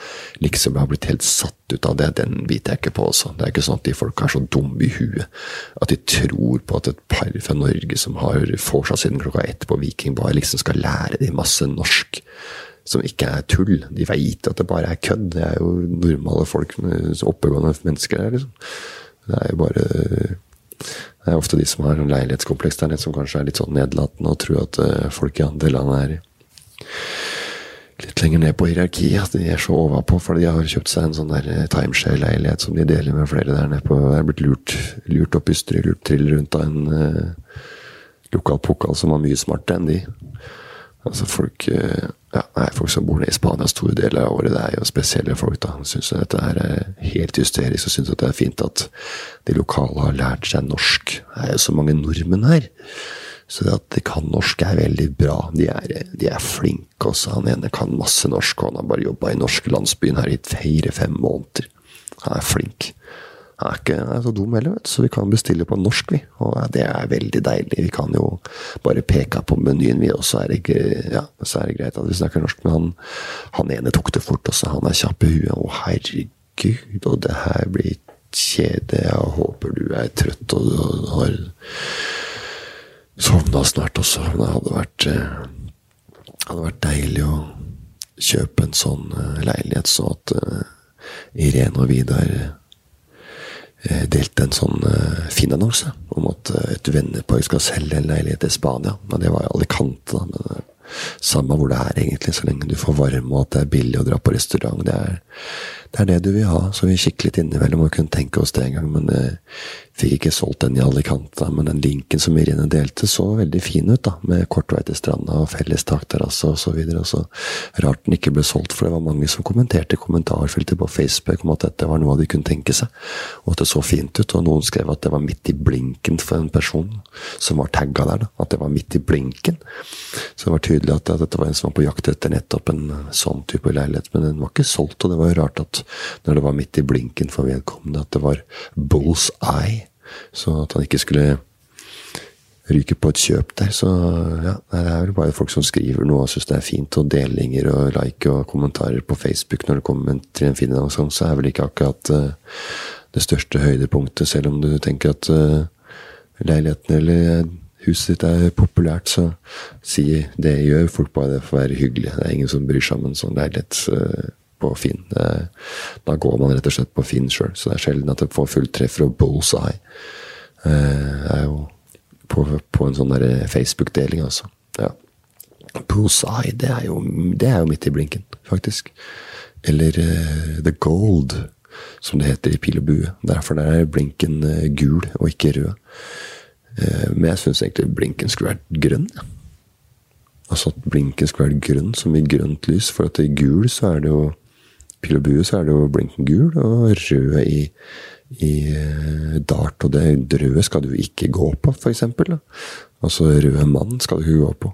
liksom har blitt helt satt ut av det, den biter jeg ikke på. også. Det er ikke sånn at de folka er så dumme i huet at de tror på at et par fra Norge som har seg siden klokka ett på Vikingbar, liksom skal lære dem masse norsk som ikke er tull. De veit at det bare er kødd. Det er jo normale folk, oppegående mennesker. Liksom. Det er jo bare det er ofte de som har leilighetskompleks der nede, som kanskje er litt sånn nedlatende og tror at uh, folk i andre land er litt lenger ned på hierarkiet. At de er så overpå fordi de har kjøpt seg en sånn der eh, timeshare-leilighet som de deler med flere der nede på. Det er blitt lurt, lurt opp i stry, lurt trill rundt av en uh, lokal pokal som var mye smartere enn de. Altså folk uh, ja, nei, folk som bor nede i Spania store deler av året, det er jo spesielle folk. da. Syns dette er helt hysterisk og syns det er fint at de lokale har lært seg norsk. Det er jo så mange nordmenn her. Så det at de kan norsk, er veldig bra. De er, de er flinke også. Han ene kan masse norsk, og han har bare jobba i norske landsbyen her i fire-fem måneder. Han er flink er ikke er så dum heller. Så vi kan bestille på norsk, vi. Og det er veldig deilig. Vi kan jo bare peke på menyen, vi, og så er det, ja, så er det greit at vi snakker norsk. Men han, han ene tok det fort, også. Han er kjapp i huet. Å, herregud, og det her blir kjedelig. Jeg håper du er trøtt og, og har sovna snart også. Men det hadde vært, eh, hadde vært deilig å kjøpe en sånn eh, leilighet, så at uh, Irene og Vidar Eh, delte en sånn uh, fin annonse om at uh, et vennepar skal selge en leilighet i Spania. Men det var i Alicante, da. Men samme hvor det er, egentlig, så lenge du får varme og at det er billig å dra på restaurant. Det er, det er det du vil ha. Så vi kikket litt innimellom og kunne tenke oss det en gang, men fikk ikke solgt den i Alicante. Men den linken som Irene delte, så veldig fin ut, da. Med kort vei til stranda og felles takterrasse så rart den ikke ble solgt, for det var mange som kommenterte kommentarfeltet på Facebook om at dette var noe de kunne tenke seg, og at det så fint ut. Og noen skrev at det var midt i blinken for en person som var tagga der, da. At det var midt i blinken. Så det var tydelig at, at dette var en som var på jakt etter nettopp en sånn type leilighet, men den var ikke solgt, og det var jo rart at når det var midt i blinken for vedkommende, at det var bull's eye. Så at han ikke skulle ryke på et kjøp der. Så ja, det er vel bare folk som skriver noe og syns det er fint, og delinger og like og kommentarer på Facebook når det kommer til en fin annonse, så er vel ikke akkurat uh, det største høydepunktet, selv om du tenker at uh, leiligheten eller huset ditt er populært, så si det gjør folk bare det for å være hyggelig. Det er ingen som bryr seg om en sånn leilighet. Uh, på Finn. Da går man rett og slett på Finn sjøl, så det er sjelden at det får fulltreffer og bullseye. Det er jo på, på en sånn Facebook-deling, altså. Ja. Bullseye, det er, jo, det er jo midt i blinken, faktisk. Eller uh, The Gold, som det heter i Pil og bue. Derfor er blinken gul og ikke rød. Uh, men jeg syns egentlig blinken skulle vært grønn. Altså at blinken skulle vært grønn, som i grønt lys. For at i gul så er det jo pil og bue så er det jo blinken gul og rød i i eh, dart, og det røde skal du ikke gå på, eksempel. Altså røde mann skal du ikke gå på.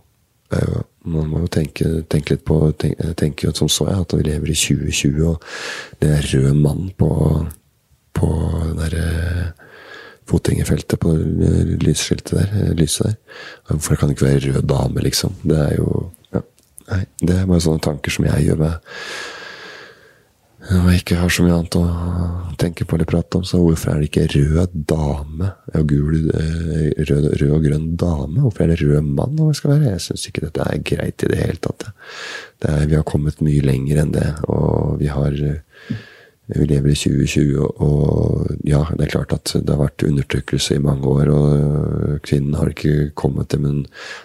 Jo, man må jo tenke, tenke litt på tenke, tenke som så jeg, at vi lever i 2020, og det er rød mann på, på den derre fotgjengerfeltet på lysskiltet der, lyset der. Hvorfor kan det ikke være rød dame, liksom? Det er jo ja, Nei, det er bare sånne tanker som jeg gjør meg når jeg ikke har så mye annet å tenke på eller prate om, så hvorfor er det ikke rød dame? Ja, gul, eh, rød, rød, og grønn dame? Hvorfor er det rød mann? Hva skal være? Jeg syns ikke dette er greit i det hele tatt. Det er, vi har kommet mye lenger enn det, og vi har vi lever i 2020, og ja, det er klart at det har vært undertrykkelse i mange år, og kvinnen har ikke kommet til, men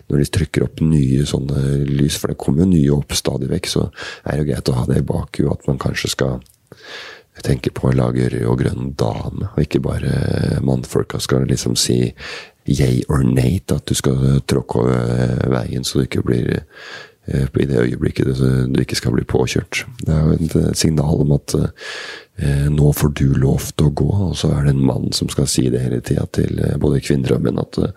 når de trykker opp nye sånne lys, for det kommer jo nye opp stadig vekk, så er det jo greit å ha det i bakhuet at man kanskje skal tenke på å lage rød og grønn dame, og ikke bare mannfolka skal liksom si yay or nate, at du skal tråkke over veien så du ikke blir i det øyeblikket du ikke skal bli påkjørt. Det er jo et eh, signal om at eh, nå får du lov til å gå, og så er det en mann som skal si det hele tida til eh, både kvinner og menn at eh,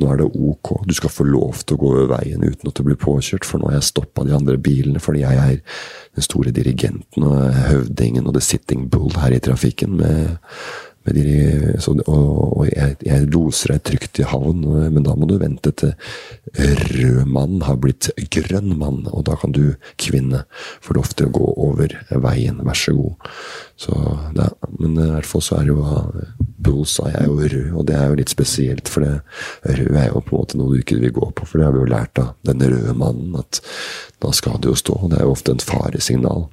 nå er det ok, du skal få lov til å gå over veien uten at du blir påkjørt, for nå har jeg stoppa de andre bilene fordi jeg er den store dirigenten og høvdingen og the sitting bull her i trafikken med de, så, og, og jeg, jeg, loser deg trygt i havn, men da må du vente til rød mann har blitt grønn mann, og da kan du, kvinne, få lov til å gå over veien. Vær så god. Så, ja, men i hvert fall så er jo Bullseye er jo rød, og det er jo litt spesielt, for det rød er jo på en måte noe du ikke vil gå på, for det har vi jo lært av den røde mannen, at da skal du jo stå, og det er jo ofte en faresignal.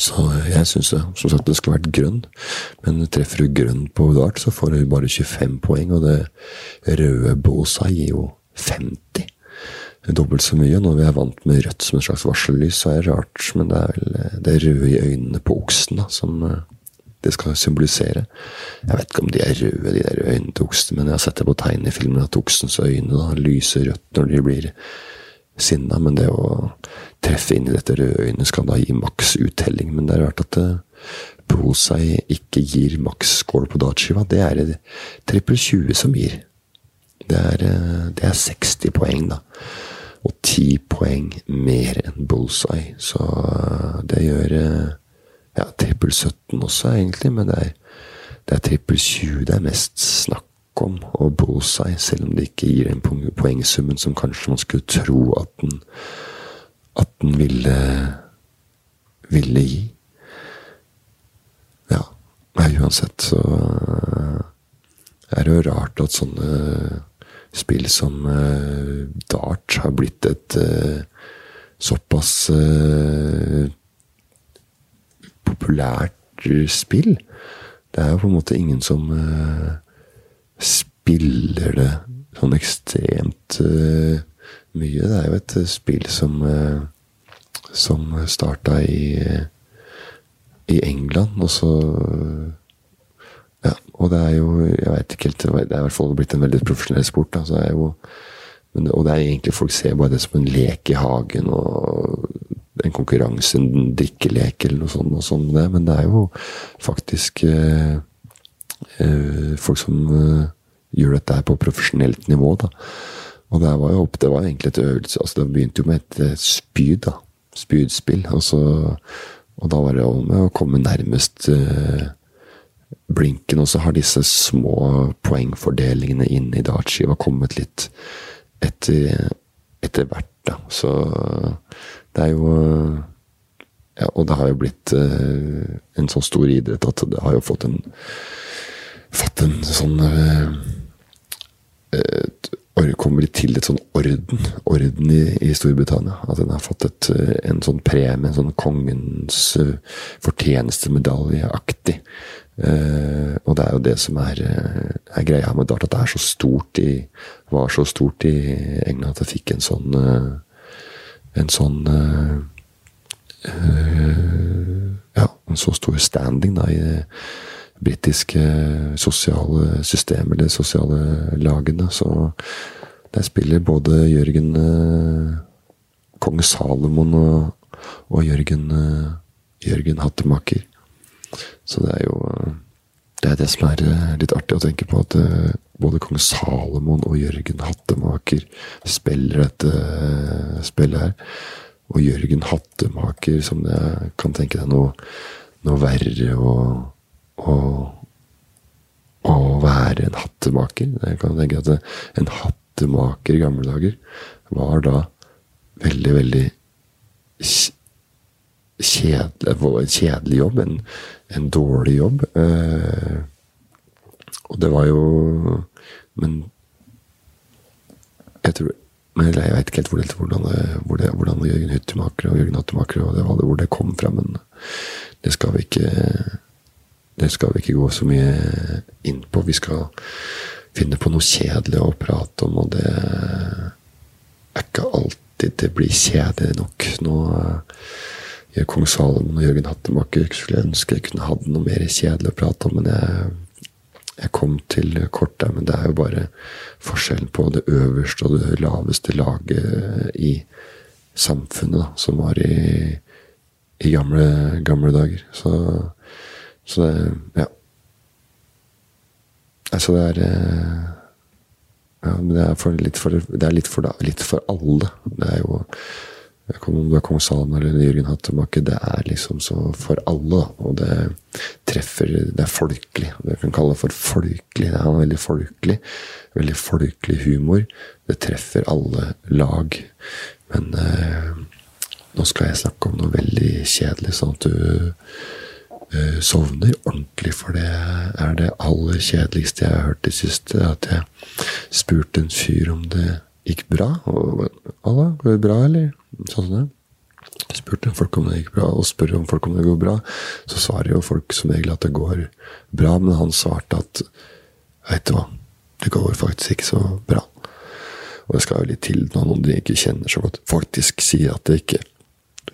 Så jeg syns som sagt det skulle vært grønn, men treffer du grønn på dart, så får du bare 25 poeng, og det røde båsa gir jo 50. Dobbelt så mye. Når vi er vant med rødt som et slags varsellys, så er det rart, men det er vel det røde i øynene på oksen da, som eh, det skal symbolisere. Jeg vet ikke om de er røde, de der øynene til oksen, men jeg har sett det på tegnefilmen at oksens øyne da, lyser rødt når de blir sinna, men det å treffe inn i dette røde øynet skal da gi maks uttelling. Men det er rart at Bullseye eh, ikke gir maks score på dartskiva. Det er det trippel 20 som gir. Det er, eh, det er 60 poeng, da. Og 10 poeng mer enn Bullseye. Så eh, det gjør ja, trippel 17 også, egentlig, men det er, det er trippel 20 det er mest snakk om, å bo seg, selv om det ikke gir den poengsummen som kanskje man skulle tro at den, at den ville, ville gi. Ja. Uansett så eh, er det jo rart at sånne spill som uh, dart har blitt et uh, såpass populært spill. Det er jo på en måte ingen som spiller det sånn ekstremt uh, mye. Det er jo et spill som uh, som starta i i England, og så Ja, og det er jo Jeg veit ikke helt Det er i hvert fall blitt en veldig profesjonell sport. Altså, det er jo, men, og det er egentlig folk ser bare det som en lek i hagen og en konkurranse, en drikkelek eller noe sånt, og sånt det, men det er jo faktisk eh, eh, folk som eh, gjør dette her på profesjonelt nivå. da. Og det var jo det var egentlig et øvelse altså Det begynte jo med et eh, spyd. da, Spydspill. Altså, og da var det med å komme nærmest eh, blinken. Og så har disse små poengfordelingene inn i dartskiva kommet litt etter, etter hvert. da. Så det er jo ja, Og det har jo blitt eh, en sånn stor idrett at det har jo fått en fått en sånn uh, kommer til et sånn orden orden i, i, Storbritannia. At den har fått et, eh, en sånn premie, en sånn kongens uh, fortjenestemedaljeaktig. Uh, og det er jo det som er, er, greia med dart, at det er så stort i, var så stort i England at det fikk en sånn uh, en sånn ja, en så stor standing da i britiske sosiale systemer, de sosiale lagene. Så der spiller både Jørgen eh, kong Salomon og, og Jørgen, eh, Jørgen Hattemaker. Så det er jo det er det som er eh, litt artig å tenke på, at eh, både kong Salomon og Jørgen Hattemaker spiller dette eh, spillet her. Og Jørgen Hattemaker, som jeg kan tenke deg noe, noe verre å, å, å være en hattemaker. Jeg kan tenke at en hattemaker i gamle dager var da veldig, veldig kjedelig, en kjedelig jobb. En, en dårlig jobb. Eh, og det var jo Men jeg tror men jeg veit ikke helt hvor hvordan, hvor det, hvordan Jørgen Hyttemaker og Jørgen Hattemaker og det, hvor det kom fra, men det skal vi ikke det skal vi ikke gå så mye inn på. Vi skal finne på noe kjedelig å prate om, og det er ikke alltid det blir kjedelig nok. Nå gjør kong Salomon og Jørgen Hattemaker skulle ønske jeg kunne hatt noe mer kjedelig å prate om, men jeg jeg kom til kort der, men det er jo bare forskjellen på det øverste og det laveste laget i samfunnet, da, som var i, i gamle, gamle, dager. Så, så det Ja. Altså, det er Ja, men det er, for, litt, for, det er litt, for, litt for alle. Det er jo om du er kong Salman eller Jørgen Hattemaker, det er liksom så for alle. Og det treffer Det er folkelig. Det kan kalle for folkelig. Det er veldig folkelig. Veldig folkelig humor. Det treffer alle lag. Men eh, nå skal jeg snakke om noe veldig kjedelig, sånn at du eh, sovner ordentlig. For det er det aller kjedeligste jeg har hørt i siste. At jeg spurte en fyr om det gikk bra. Og, Alla, går det bra, eller? Sånn som. Spurte folk om det gikk bra, og spør om folk om det går bra. Så svarer jo folk som regel at det går bra, men han svarte at Veit du hva, det går faktisk ikke så bra. Og det skal jo litt til når noen de ikke kjenner så godt, faktisk sier at det ikke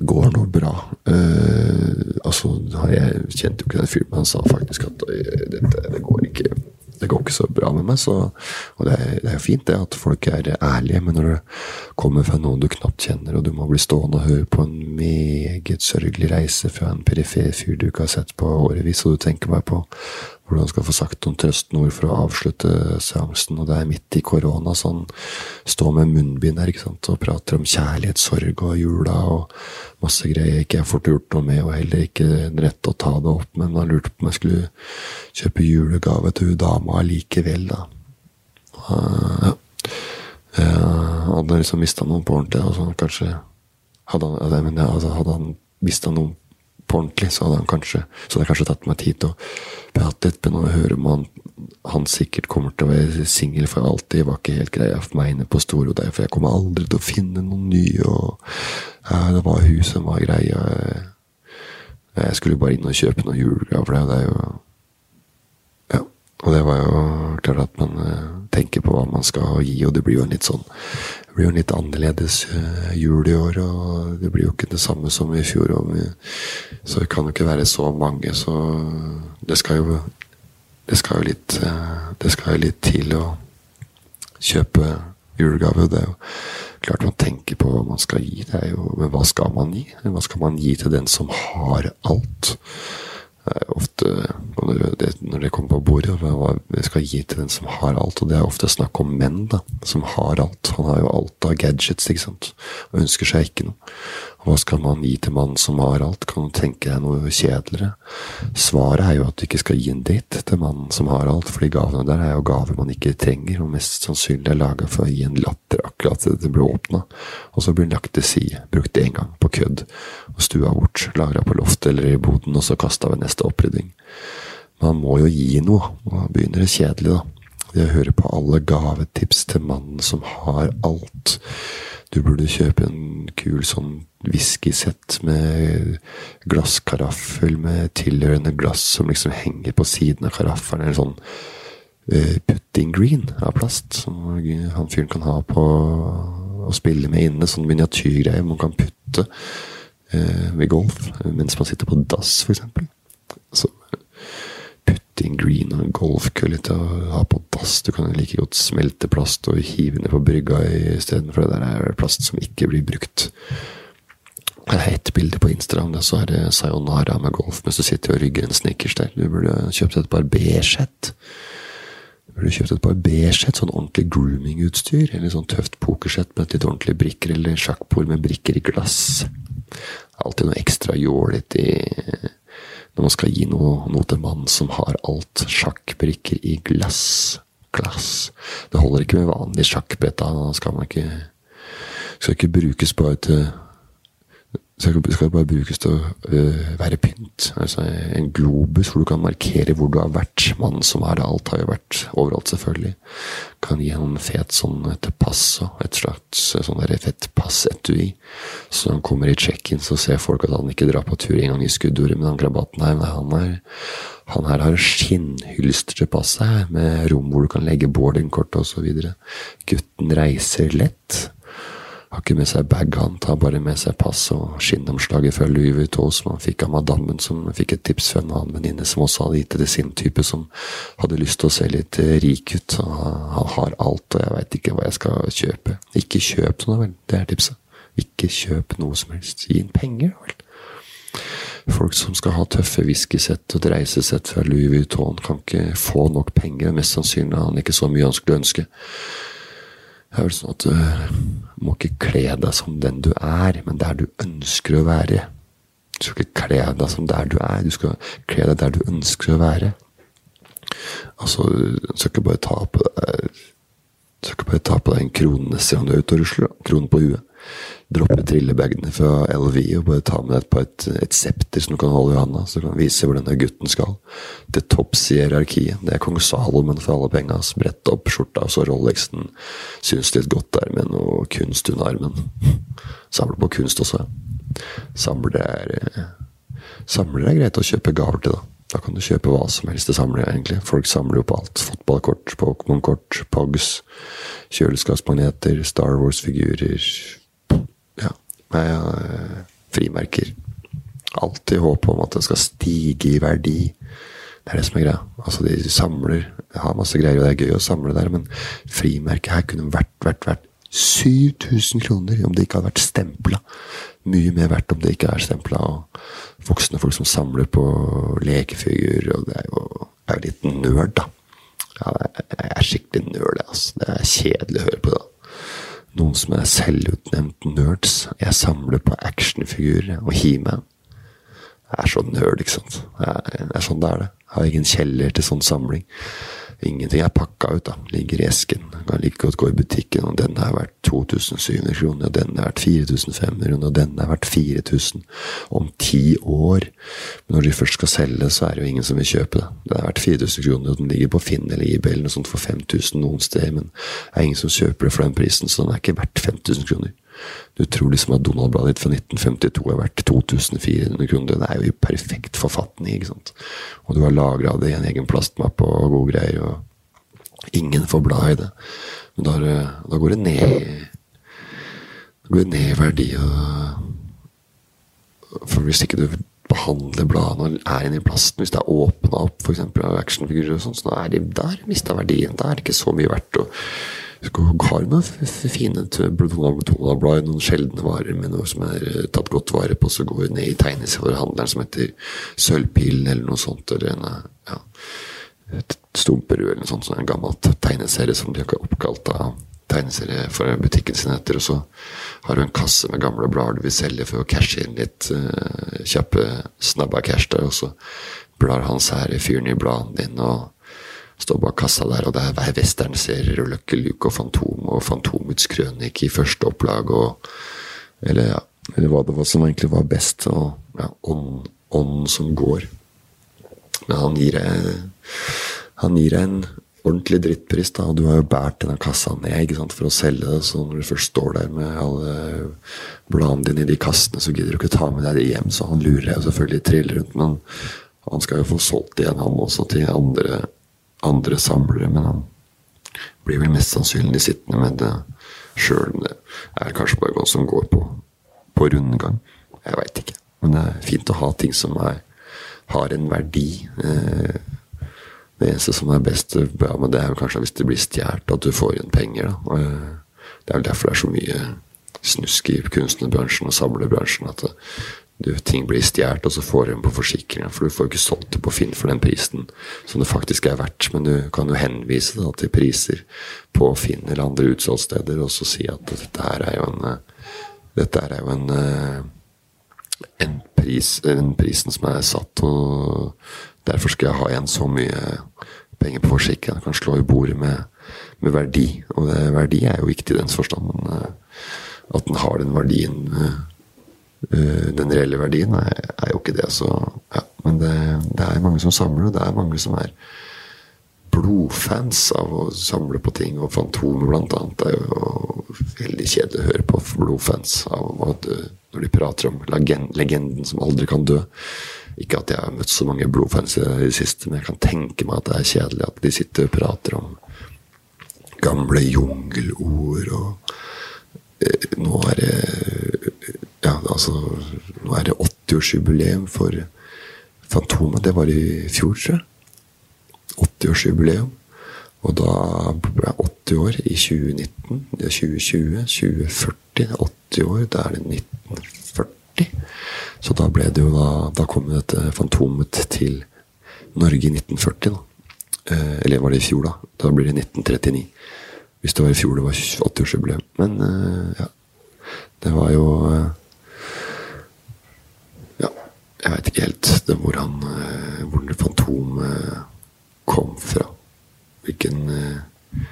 går noe bra. Uh, altså, Jeg kjente jo ikke den fyren, men han sa faktisk at det, det går ikke det går ikke så bra med meg. Så, og det er, det er fint det at folk er ærlige, men når det kommer fra noen du knapt kjenner, og du må bli stående og høre på en meget sørgelig reise fra en perifer fyr du ikke har sett på årevis, og du tenker bare på hvordan skal få sagt noen trøstende ord for å avslutte seansen, og det er midt i korona, så han står med munnbind her ikke sant, og prater om kjærlighetssorg og jula og masse greier jeg ikke har fått gjort noe med, og heller ikke rett å ta det opp, men han lurte på om jeg skulle kjøpe julegave til hun dama allikevel, da. Uh, uh, hadde liksom mista noen på ordentlig, altså kanskje hadde han, altså, hadde han mista noen på ordentlig, så hadde han kanskje Så hadde jeg kanskje tatt meg tid til å prate litt, men nå høre om han, sikkert kommer til å være singel for alltid, var ikke helt greia for meg inne på Storo der, for jeg kommer aldri til å finne noen nye, og ja, det var hun som var greia. Jeg skulle bare inn og kjøpe noen julegaver, det er jo Ja. Og det var jo klart at man eh, tenker på hva man skal gi, og det blir jo en litt sånn blir jo en litt annerledes eh, jul i år, og det blir jo ikke det samme som i fjor. så det kan jo ikke være så mange, så det skal jo Det skal jo litt, eh, det skal jo litt til å kjøpe julegave. Det er jo klart man tenker på hva man skal gi, jo Men hva skal man gi? Hva skal man gi til den som har alt? Det er ofte, når det kommer på bordet, hva vi skal gi til den som har alt. Og det er ofte snakk om menn da, som har alt. Han har jo alt av gadgets ikke sant? og ønsker seg ikke noe. Hva skal man gi til mannen som har alt? Kan du tenke deg noe kjedeligere? Svaret er jo at du ikke skal gi en date til mannen som har alt, for de gavene der er jo gaver man ikke trenger, og mest sannsynlig er laga for å gi en latter akkurat til det ble åpna, og så blir den lagt til side, brukt én gang, på kødd, og stua bort, lagra på loftet eller i boden, og så kasta ved neste opprydding. Man må jo gi noe, og da begynner det kjedelig, da. Jeg hører på alle gavetips til mannen som har alt. Du burde kjøpe en kul sånn whiskysett med glasskaraffel med tilhørende glass som liksom henger på siden av karaffelen. Eller sånn putting green av plast, som han fyren kan ha på å spille med inne. Sånn miniatyrgreier man kan putte uh, ved golf mens man sitter på dass, f.eks. Så putting green og golfkølle til å ha på dass. Du kan like godt smelte plast og hive ned på brygga istedenfor det der er plast som ikke blir brukt. Det er ett bilde på Instagram, så er det sayonara med golf mens du sitter og rygger en snickers der. Du burde kjøpt et. Du burde kjøpt et par beige-sett, sånn ordentlig grooming-utstyr. Eller sånn tøft pokersett med litt ordentlig brikker, eller sjakkbord med brikker i glass. Alltid noe ekstra jålete når man skal gi noe, noe til en mann som har alt. Sjakkbrikker i glass. Glass. Det holder ikke med vanlig sjakkbrett. Da skal man ikke Skal ikke brukes bare til skal, bare brukes til å uh, være pynt. Altså En globus hvor du kan markere hvor du har vært. Mannen som har alt, har jo vært overalt, selvfølgelig. Kan gi en fet sånn pass og et slags sånn der fett passetui. Så når han kommer i check-in, så ser folk at han ikke drar på tur en gang i skuddordet, med den krabaten her. Han, er, han her har skinnhylster til passet, med rom hvor du kan legge boardingkort osv. Gutten reiser lett. Har ikke med seg bag, han tar bare med seg pass og skinnomslaget fra Louis Vuitton som han fikk av madammen, som fikk et tips fra en annen venninne som også hadde gitt det til sin type, som hadde lyst til å se litt eh, rik ut. Så han har alt, og jeg veit ikke hva jeg skal kjøpe. Ikke kjøp noe, vel. Det er tipset. Ikke kjøp noe som helst. Gi inn penger, vel. Folk som skal ha tøffe whiskysett og dreisesett reisesett fra Louis Vuitton, kan ikke få nok penger. Mest sannsynlig har han ikke så mye han skulle ønske. Det er vel sånn at du må ikke kle deg som den du er, men der du ønsker å være. Du skal ikke kle deg som der du er, du skal kle deg der du ønsker å være. Altså, du skal ikke bare ta på deg du skal ikke bare ta på deg en kronenesse om du er ute og rusler. Kronen på huet. Droppe trillebagene fra LV og bare ta med deg par et, et septer som du kan holde i handa, så du kan vise hvor denne gutten skal. Til topps i hierarkiet. Det er kong Salomon for alle penga. Sprette opp skjorta, så Rolexen syns litt godt der med noe kunst under armen. [LAUGHS] Samle på kunst også. Samler er, samler er greit å kjøpe gaver til, da. Da kan du kjøpe hva som helst til samling, egentlig. Folk samler jo på alt. Fotballkort, Pokémon-kort, Pogs, kjøleskapsmagneter, Star Wars-figurer, Nei, ja, frimerker. Alltid håp om at det skal stige i verdi. Det er det som er greia. Altså, de samler har masse greier, og det er gøy å samle der, men frimerket her kunne vært, vært, vært 7000 kroner om det ikke hadde vært stempla. Mye mer verdt om det ikke er stempla. Voksne folk som samler på lekefigurer, og det er jo, er jo litt nerd, da. Ja, jeg er skikkelig nerd, altså. Det er kjedelig å høre på. det noen som er selvutnevnt nerds. Jeg samler på actionfigurer og He-Man. Jeg er så nerd, ikke sant. Det er sånn det er, det. Jeg har ingen kjeller til sånn samling. Ingenting er pakka ut, da. Ligger i esken. Kan like godt gå i butikken, og denne er verdt 2700 kroner, og denne er verdt 4500 kroner, og denne er verdt 4000 om ti år. Men når de først skal selge, så er det jo ingen som vil kjøpe det. Den er verdt 4000 kroner, og den ligger på Finn eller eBay eller noe sånt for 5000 noen steder, men det er ingen som kjøper det for den prisen, så den er ikke verdt 5000 kroner. Du tror liksom at Donald-bladet ditt fra 1952 er verdt 2400 kroner. Det er jo i perfekt forfatning, ikke sant. Og du har lagra det i en egen plastmappe og gode greier, og ingen får bla i det. Men da, da går det ned da går det ned i verdi. Og, for hvis ikke du behandler bladene og er inni plasten, hvis det er åpna opp f.eks. av actionfigurer og sånt, så da er de der mista verdien. Da er det ikke så mye verdt. Og har noen fine blad, noen sjeldne varer med noe som er eh, tatt godt vare på, så går ned i tegneserieforhandleren som heter Sølvpilen eller noe sånt. Eller en, ja, Stumperud eller noe sånt, sånn en gammel tegneserie som de har oppkalt av tegneserie for butikken sin etter. Og så har du en kasse med gamle blader du vil selge for å cashe inn litt uh, kjappe snabba cash der, og så blar han sære fyren i bladene dine. og Står bak kassa der, og det er hver westernserier og Lucky Luke og Fantom og Fantomets krønike i første opplag og Eller ja, eller hva det var som egentlig var best. Og ja, ånden som går. Men han gir deg Han gir deg en ordentlig drittpris, da, og du har jo båret denne kassa ned ikke sant, for å selge det. Så når du først står der med alle bladene dine i de kassene, så gidder du ikke ta med deg det hjem. Så han lurer deg selvfølgelig trill rundt, men han skal jo få solgt igjen, han også, til andre andre samlere, men han blir vel mest sannsynlig sittende med det sjøl. Det er kanskje bare hva som går på, på rundgang. Jeg veit ikke. Men det er fint å ha ting som er, har en verdi. Eh, det eneste som er best bra med det, er jo kanskje hvis det blir stjålet, at du får igjen penger. Da. Eh, det er vel derfor det er så mye snusk i kunstnerbransjen og samlebransjen. At du, ting blir stjålet, og så får du dem på forsikringa. For du får jo ikke solgt det på Finn for den prisen som det faktisk er verdt. Men du kan jo henvise da, til priser på Finn eller andre utsalgssteder, og så si at dette her er jo en Dette her er jo en, en pris, den prisen som er satt, og derfor skal jeg ha igjen så mye penger på forsikringa. Kan slå i bordet med, med verdi. Og det, verdi er jo viktig i dens forstand, at den har den verdien Eh, den reelle verdien er, er, jo ikke det, så ja. Men det, det, er mange som samler, og det er mange som er blodfans av å samle på ting. Og Fantomet, annet, er jo veldig kjedelig å høre på blodfans av at, når de prater om legenden som aldri kan dø. Ikke at jeg har møtt så mange blodfans i det siste, men jeg kan tenke meg at det er kjedelig at de sitter og prater om gamle jungelord og eh, Nå er det ja, altså Nå er det 80-årsjubileum for Fantomet. Det var i fjor, tror jeg. 80-årsjubileum. Og da ble jeg 80 år i 2019. Det er 2020, 2040. Det er 80 år. Da er det 1940. Så da ble det jo da Da kom dette Fantomet til Norge i 1940, da. Eh, eller var det i fjor, da? Da blir det 1939. Hvis det var i fjor det var 80-årsjubileum. Men eh, ja. Det var jo eh, jeg veit ikke helt hvor, han, hvor det Fantomet kom fra. Hvilken, eh,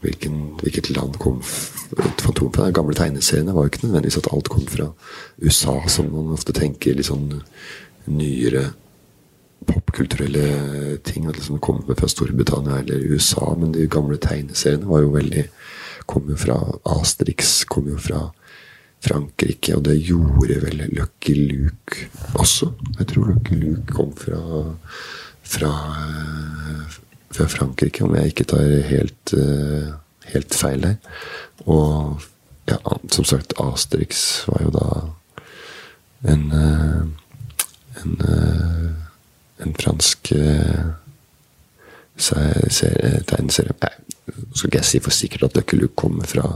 hvilken, hvilket land kom Fantomet fra? De gamle tegneseriene var jo ikke nødvendigvis at alt kom fra USA, som man ofte tenker litt sånn nyere popkulturelle ting. At liksom kom fra Storbritannia eller USA. Men de gamle tegneseriene var jo veldig kom jo fra Asterix, kom jo fra Frankrike, og det gjorde vel Lucky Luke også. Jeg tror Lucky Luke kom fra, fra, fra Frankrike, om jeg ikke tar helt, eh, helt feil der. Og ja, som sagt, Asterix var jo da en eh, en, eh, en fransk tegneserie Nei, skal ikke jeg si for sikkert at Lucky Luke kommer fra,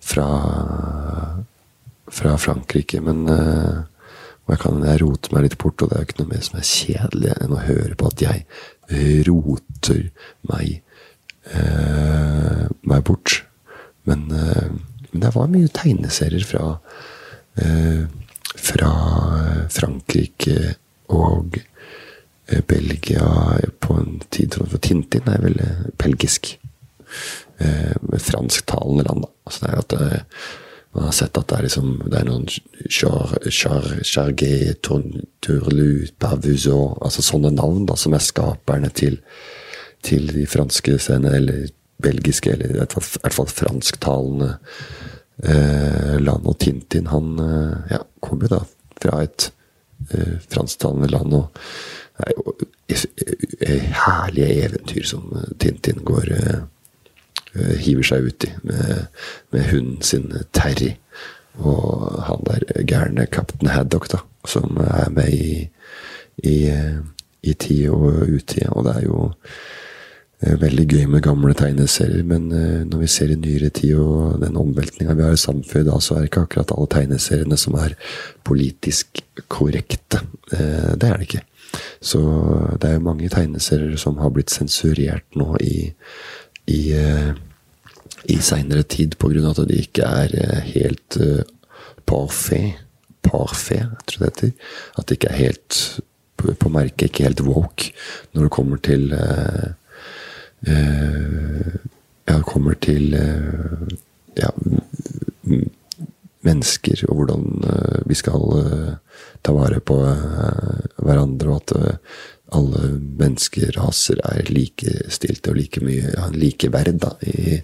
fra fra Frankrike, men uh, jeg kan jeg rote meg litt bort, og det er jo ikke noe mer som er kjedelig enn å høre på at jeg roter meg, uh, meg bort. Men, uh, men, det var mye tegneserier fra, fra Frankrike og Belgia på en tid For Tintin er vel belgisk. Med fransktalende land, da. Altså det er at man har sett at det er, liksom, det er noen Chargé, Turlu, Pavuzot Altså sånne navn da, som er skaperne til, til de franske scenene, eller belgiske, eller i hvert fall, hvert fall fransktalende eh, land. Og Tintin han eh, ja, kom jo da fra et eh, fransktalende land. og det er jo herlige eventyr som Tintin går eh, Eh, hiver seg uti med, med hunden sin Terry. Og han der gærne kaptein Haddock, da, som er med i, i, i tid og utid. Og det er jo eh, veldig gøy med gamle tegneserier, men eh, når vi ser i nyere tid og den omveltninga vi har i samfunnet da, så er det ikke akkurat alle tegneseriene som er politisk korrekte. Det er det ikke. Så det er jo mange tegneserier som har blitt sensurert nå i i, eh, i seinere tid pga. at de ikke er eh, helt parfait. parfait. Parfait, tror jeg det heter. At de ikke er helt på merket, ikke helt woke når det kommer til Ja, kommer til ja, mennesker, og hvordan vi skal ta vare på hverandre, og at alle menneskeraser er likestilte og like mye ja, likeverd da, i,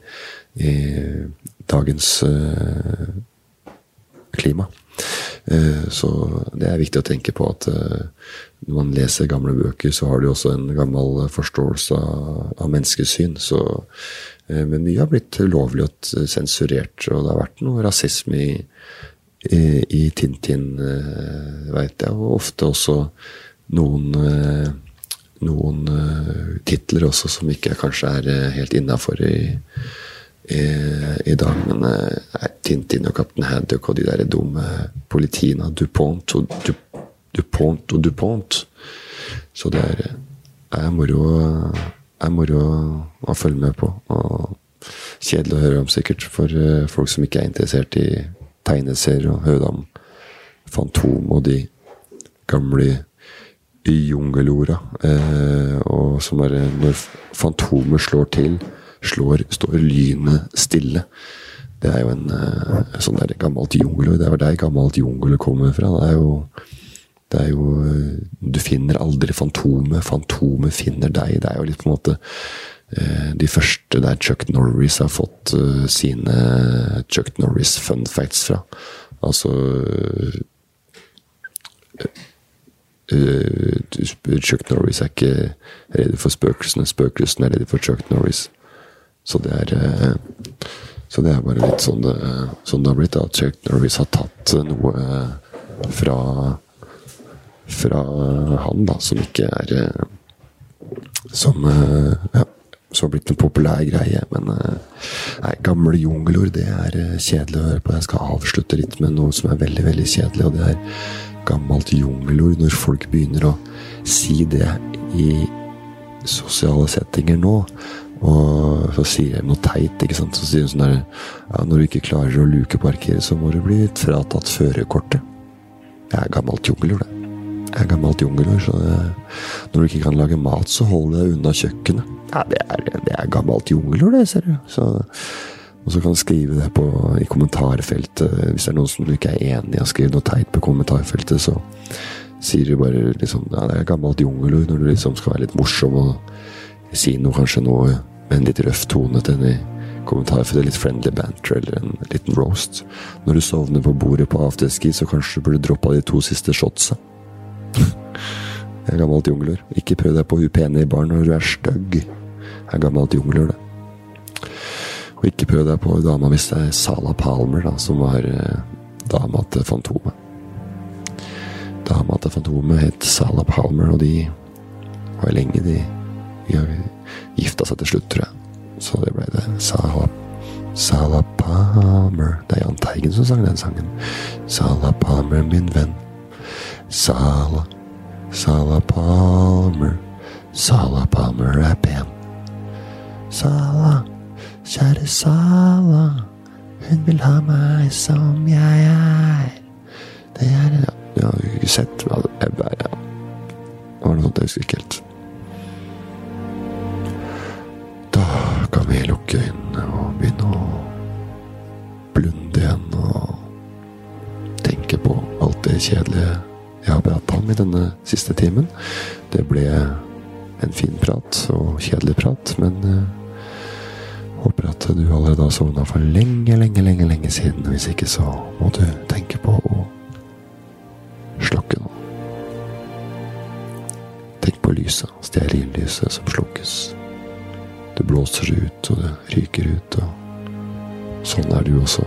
i dagens uh, klima. Uh, så det er viktig å tenke på at uh, når man leser gamle bøker, så har du også en gammel forståelse av, av menneskesyn. Så, men mye har blitt ulovlig og sensurert, og det har vært noe rasisme i, i, i Tintin, veit jeg, og ofte også noen eh, noen uh, titler også som ikke kanskje er uh, helt innafor i, i, i dag. Men eh, Tintin og Kaptein Haddock og de der dumme politiene DuPont og du, DuPont og DuPont. Så det er, er moro, er moro å følge med på. Og kjedelig å høre om, sikkert, for folk som ikke er interessert i tegneserier og høre om Fantom og de gamle jungelorda. Eh, og som er når Fantomet slår til, slår, står lynet stille. Det er jo en eh, sånn der gammelt jungelord. Det er jo der gammelt jungel kommer fra. Det er jo det er jo Du finner aldri Fantomet. Fantomet finner deg. Det er jo litt på en måte Eh, de første der Chuck Norris har fått uh, sine Chuck Norris fun facts fra. Altså Chuck Norris er ikke redd for spøkelsene. Spøkelsene er redd for Chuck Norris. Så det er Så det er bare litt sånn det, sånn det har blitt. At Chuck Norris har tatt noe fra fra han, da, som ikke er Som Ja så blitt en populær greie. Men eh, nei, gamle jungelord, det er eh, kjedelig å høre på. Jeg skal avslutte litt med noe som er veldig, veldig kjedelig, og det er gammelt jungelord. Når folk begynner å si det i sosiale settinger nå, og så sier de noe teit, ikke sant. Så sier de sånn der ja, Når du ikke klarer å lukeparkere, så må du bli fratatt førerkortet. Det er gammelt jungelord, det. Det er gammelt jungelord, så det, når du ikke kan lage mat, så hold deg unna kjøkkenet. Ja, det er, det er gammelt jungelord, det, ser du. Så, og så kan du skrive det på, i kommentarfeltet. Hvis det er noen som ikke er enig i å skrive noe teit på kommentarfeltet, så sier du bare liksom Ja, det er gammelt jungelord når du liksom skal være litt morsom og si noe, kanskje noe med en litt røff tone til en i kommentarfeltet. Litt friendly banter eller en liten roast. Når du sovner på bordet på afterski, så kanskje du burde droppa de to siste shotsa. [LAUGHS] Det er gammelt jungelord. Ikke prøv deg på upene pene i baren når du er stygg. Det er gammelt jungelord, det. Og ikke prøv deg på dama hvis det er Sala Palmer, da, som var eh, dama til Fantomet. Dama til Fantomet het Sala Palmer, og de var lenge de, de gifta seg til slutt, tror jeg. Så det ble det Sala Sala Palmer Det er Jahn Teigen som sang den sangen. Sala Palmer, min venn. Sala Sala Palmer. Sala Palmer er pen. Sala, kjære Sala, hun vil ha meg som jeg er. Det er ja, Jeg har ikke sett hva det er. Ja. Det var noe sånt jeg husker ikke helt. Da kan vi lukke øynene og begynne å blunde igjen og tenke på alt det kjedelige jeg har pratet om i denne siste timen. Det ble en fin prat og kjedelig prat, men uh, håper at du allerede har sovna for lenge, lenge, lenge lenge siden. Hvis ikke, så må du tenke på å slukke nå. Tenk på lyset, stearinlyset som slukkes. Det blåser ut, og det ryker ut, og sånn er du også.